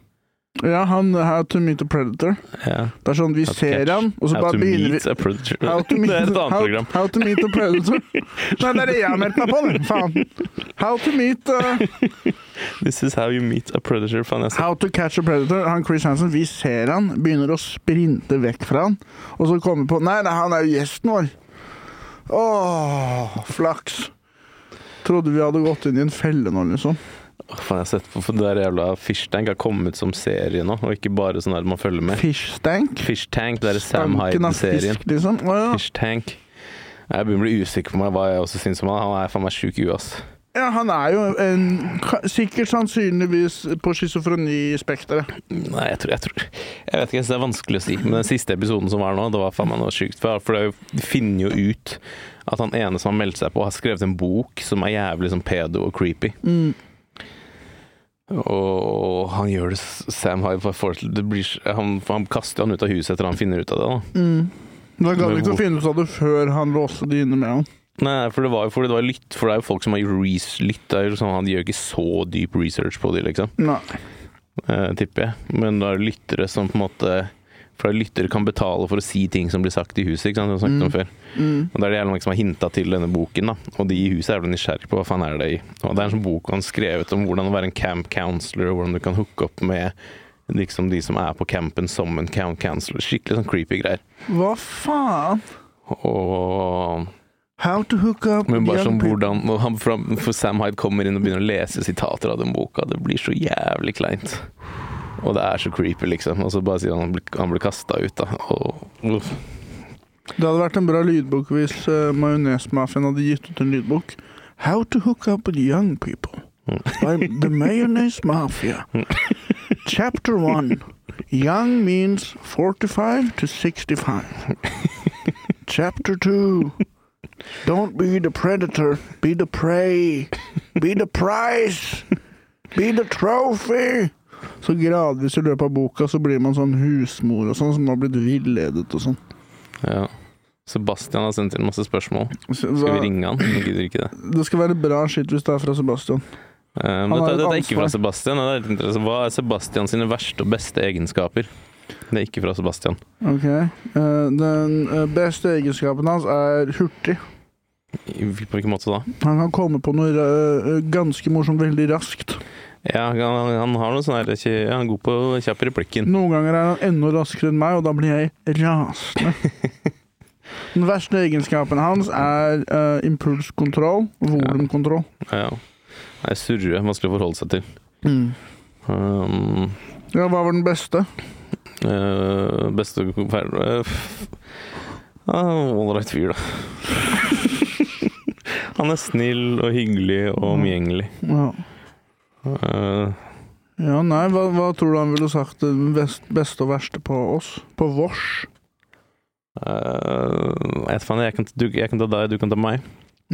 Ja, han How to meet a predator. Ja. Det er sånn, vi ser han, og så How bare to begynner vi meet a predator. How to meet, det er et annet how, program. How to meet a predator. Nei, det er det jeg har meldt meg på, det. Faen. How to meet uh, This is how you meet a predator. Faen, How to catch a predator. Han Chris Hansen, vi ser han, begynner å sprinte vekk fra han, og så kommer vi på Nei, nei, han er jo gjesten vår. Åh, flaks. Trodde vi hadde gått inn i en felle nå, liksom. Åh, faen, jeg har sett på det der jævla Fishtank har kommet som serie nå, og ikke bare sånn der man følger med. Fishtank? Fishtank, det er Sam fisk, liksom. Oh, ja. Fishtank. Jeg begynner å bli usikker på meg hva jeg også syns om han. Han er faen meg sjuk i ass. ja, han er jo en Sikkert sannsynligvis på schizofrenispekteret. Nei, jeg tror, jeg tror Jeg vet ikke, det er vanskelig å si. Men den siste episoden som var nå, det var faen meg noe sjukt. For det er finner jo ut at han ene som har meldt seg på, har skrevet en bok som er jævlig sånn pedo og creepy. Mm. Og han gjør det Sam det blir, han, han kaster han ut av huset etter han finner ut av det. da Mm. Det gadd ikke å finne ut av det før han låste det inne med han. Nei, for det var jo for det var litt, for det er jo folk som har gjort lytta, lytt. Det sånn, Han gjør ikke så dyp research på de, liksom. Nei. eh, tipper jeg. Men det er lyttere som på en måte For lyttere kan betale for å si ting som blir sagt i huset, ikke sant? som vi snakket om før. Mm. Og det er det jævlig mange som har hinta til denne boken, da. Og de i huset er vel nysgjerrig på hva faen er det i. Og det er en sånn bok han skrevet om hvordan å være en camp counselor, og hvordan du kan hooke opp med liksom de som er på campen som en camp counselor. Skikkelig sånn creepy greier. Hva faen? Og How to hook up Men bare sånn hvordan han, for Sam Hyde kommer inn og begynner å lese sitater av den boka. Det blir så jævlig kleint. Og det er så creepy, liksom. Og så bare sier han at han blir kasta ut, da. Og, uff. Det hadde vært en bra lydbok hvis uh, Majonesmafiaen hadde gitt ut en lydbok. How to hook up with young people. By the Mayonnaise Mafia. Chapter one. Young means 45 to 65. Chapter two. Don't be the predator, be the prey. Be the prize. Be the trophy. Så gradvis i løpet av boka så blir man sånn husmor og sånn, som har blitt villedet og sånn. ja. Sebastian har sendt inn masse spørsmål. Skal vi ringe han? Jeg gidder ikke det. Det skal være bra skitt hvis det er fra Sebastian. Um, men dette, dette er ikke fra Sebastian. og Det er litt interessant. Hva er Sebastian sine verste og beste egenskaper? Det er ikke fra Sebastian. Ok. Eh, den eh, beste egenskapen hans er hurtig. På hvilken måte da? Han kan komme på noe eh, ganske morsomt veldig raskt. Ja, han, han har noe sånn her Han er god på kjapp replikken. Noen ganger er han enda raskere enn meg, og da blir jeg rasende. Den verste egenskapen hans er uh, impulskontroll, volumkontroll. Ja. Det er surre, vanskelig å forholde seg til. Mm. Um, Ja, hva var den beste? Uh, beste feil Ålreit fyr, da. Han er snill og hyggelig og omgjengelig. Ja. Eh, ja, nei, hva, hva tror du han ville sagt det beste og verste på oss? På vårs? eh, jeg vet faen, jeg kan, du, jeg kan ta deg, du kan ta meg.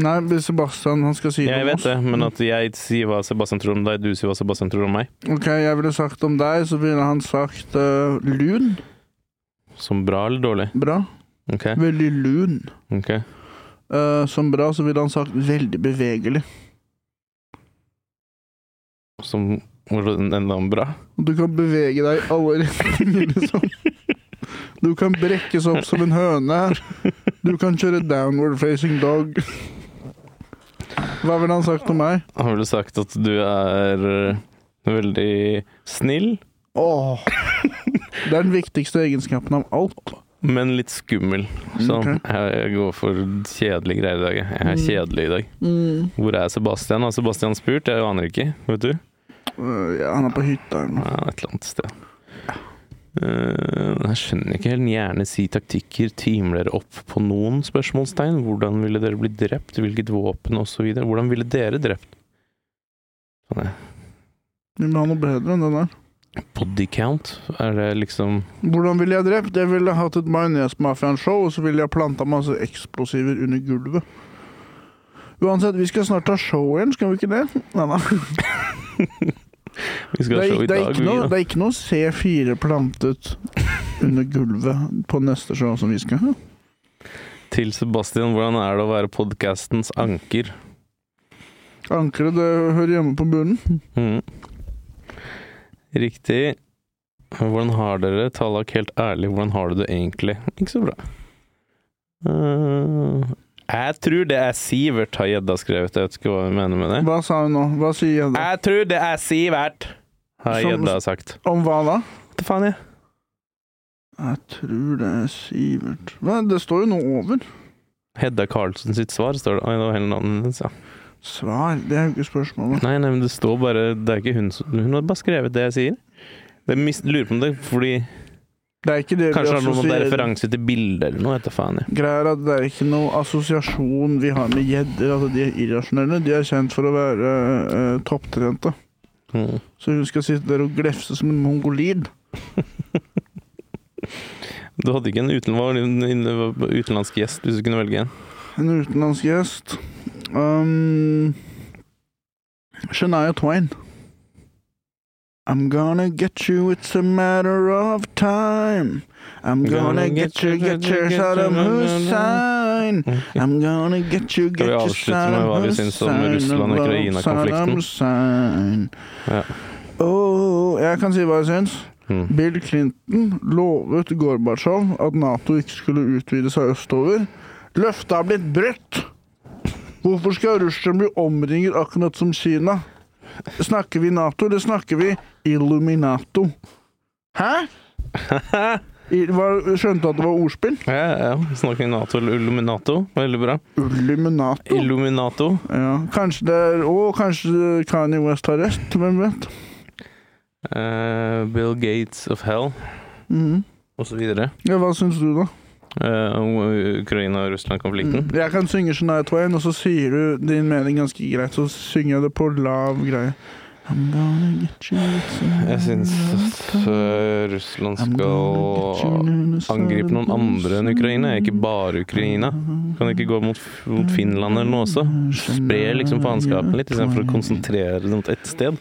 Nei, Sebastian han skal si det Jeg oss. Jeg vet det, men at jeg sier hva Sebastian tror om deg, du sier hva Sebastian tror om meg. Ok, jeg ville sagt om deg, så ville han sagt uh, lun. Som bra eller dårlig? Bra. Okay. Veldig lun. Okay. Uh, som bra så ville han sagt veldig bevegelig. Som hvordan enda bra? Du kan bevege deg i alle retninger, liksom. Du kan brekkes opp som en høne. Du kan kjøre downward facing dog. Hva ville han sagt om meg? Han ville sagt at du er eh, veldig snill, Åh. Det er den viktigste egenskapen av alt. men litt skummel. Så okay. jeg, går for kjedelige greier i dag. Jeg er Mm. kjedelig i dag. Hvor er Sebastian? Har Sebastian spurt? Jeg aner ikke. Vet du? Eh, ja, han er på hytta eller noe. Ja, et eller annet sted. Uh, jeg skjønner ikke helt. Gjerne si taktikker. Timer dere opp på noen spørsmålstegn? Hvordan ville dere bli drept? Hvilket våpen osv.? Hvordan ville dere drept? Sånn, er Vi må ha noe bedre enn det der. Body count? Er det liksom Hvordan ville jeg drept? Jeg ville hatt et Majonesmafiaen-show, og så ville jeg planta masse eksplosiver under gulvet. Uansett, vi skal snart ta show igjen, skal vi ikke det? Nei, nei. Vi skal Det, er, i det, er dag, vi, noe, det er ikke noe C4 plantet under gulvet på neste show som vi skal ha. Til Sebastian, hvordan er det å være podkastens anker? Ankeret det hører hjemme på bunnen. Mm. Riktig. Hvordan har dere, Tallak, helt ærlig, hvordan har du det egentlig? Ikke så bra. Eh, Jeg tror det er Sivert, har gjedda skrevet. Jeg vet ikke hva hun mener med det. Hva sa hun nå? Hva sier gjedda? Jeg tror det er Sivert, har gjedda sagt. Om hva da? Hva faen, jeg? Jeg tror det er Sivert Men Det står jo noe over. Hedda Karlsen sitt svar, står det. Oi, det var hele navnet hennes, ja. Svar, det er jo ikke spørsmålet. Nei, nei, men det står bare Det er ikke hun som Hun har bare skrevet det jeg sier. Jeg mis- lurer på om det er fordi Det er ikke det Kanskje det har noe med referanse til bilder eller noe, faen. ja. Greier at det er ikke noe assosiasjon vi har med gjedder. Altså, de er irrasjonelle. De er kjent for å være uh, topptrente. Mm. Så hun skal sitte der og glefse som en mongolid. Du hadde ikke en uten, hva var din- din utenlandsk gjest, hvis du kunne velge en? En utenlandsk gjest. Um, Shania Twain. I'm gonna get you, it's a matter of time. I'm gonna get you, get you, Saddam Hussein. I'm gonna get you, get you, syns om Russland-Ukraina-konflikten? Hussein. Åh, jeg kan si hva jeg syns. Mm. Bill Clinton lovet Gorbatsjov at Nato ikke skulle utvide seg østover. Løftet har blitt brutt! Hvorfor skal Russland bli omringet akkurat som Kina? Snakker vi Nato, eller snakker vi Illuminato? Hæ? I, var, skjønte at det var ordspill? Ja, ja. Snakker Nato eller Illuminato. Veldig bra. Illuminato? Illuminato. Ja, kanskje det er Å, kanskje Kanye West har rett. Hvem vet? Uh, Bill Gates of Hell, Mm. og så videre. Ja, hva syns du, da? Eh, om Ukraina-Russland-konflikten. Mm. Jeg kan synge Shania Twain, og så sier du din mening ganske greit. Så synger jeg det på lav greie. Jeg syns at eh, Russland skal angripe noen andre enn Ukraina, ikke bare Ukraina. Kan ikke gå mot, mot Finland eller noe også? Spre liksom faenskapen litt, istedenfor å konsentrere det mot ett sted.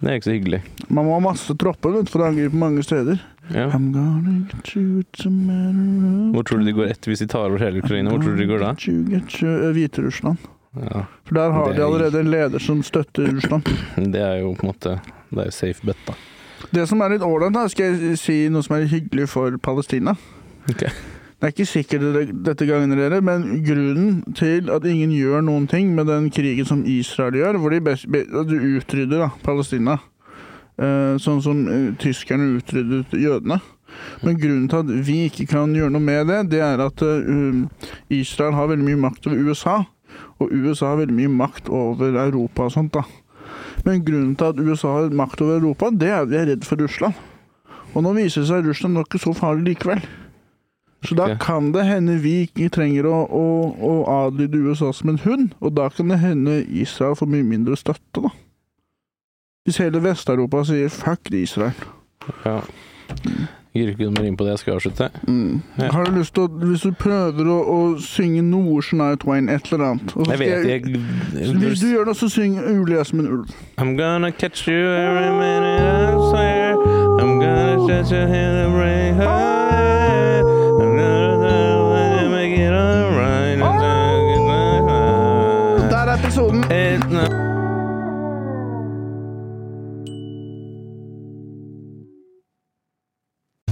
Det er ikke så hyggelig. Man må ha masse tropper for å angripe mange steder. Ja. I'm gonna get you, a matter Hvor tror du de går etter hvis de tar over hele Ukraina? Hvor tror du de går da? Eh, Hviterussland. Ja, For der har de er- allerede en leder som støtter Russland. det er jo på en måte Det er jo safe bet, da. Det som er litt ålreit, skal jeg si noe som er hyggelig for Palestina. Ok. Det er ikke sikkert det- dette gagner dere, men grunnen til at ingen gjør noen ting med den krigen som Israel gjør, hvor de best, be, utrydder da, Palestina, sånn som eh, tyskerne utryddet jødene. Men grunnen til at vi ikke kan gjøre noe med det, det er at eh, um, Israel har veldig mye makt over USA, og USA har veldig mye makt over Europa og sånt. da. Men grunnen til at USA har makt over Europa, det er at vi er redd for Russland. Og nå viser det seg at Russland er ikke så farlig likevel. Så da kan det hende vi ikke trenger å, å, å adlyde USA som en hund, og da kan det hende Israel får mye mindre støtte, da. Hvis hele Vest-Europa sier 'fuck Israel'. Ja. Jeg gir ikke mer inn på det, jeg skal avslutte. Mm. Ja. Har du lyst til å, Hvis du prøver å, å synge noe Shania Twain, et eller annet Jeg vet jeg, Hvis du gjør det, så syng er som en ulv'. I'm gonna catch you every minute. I'm gonna catch you in the rain.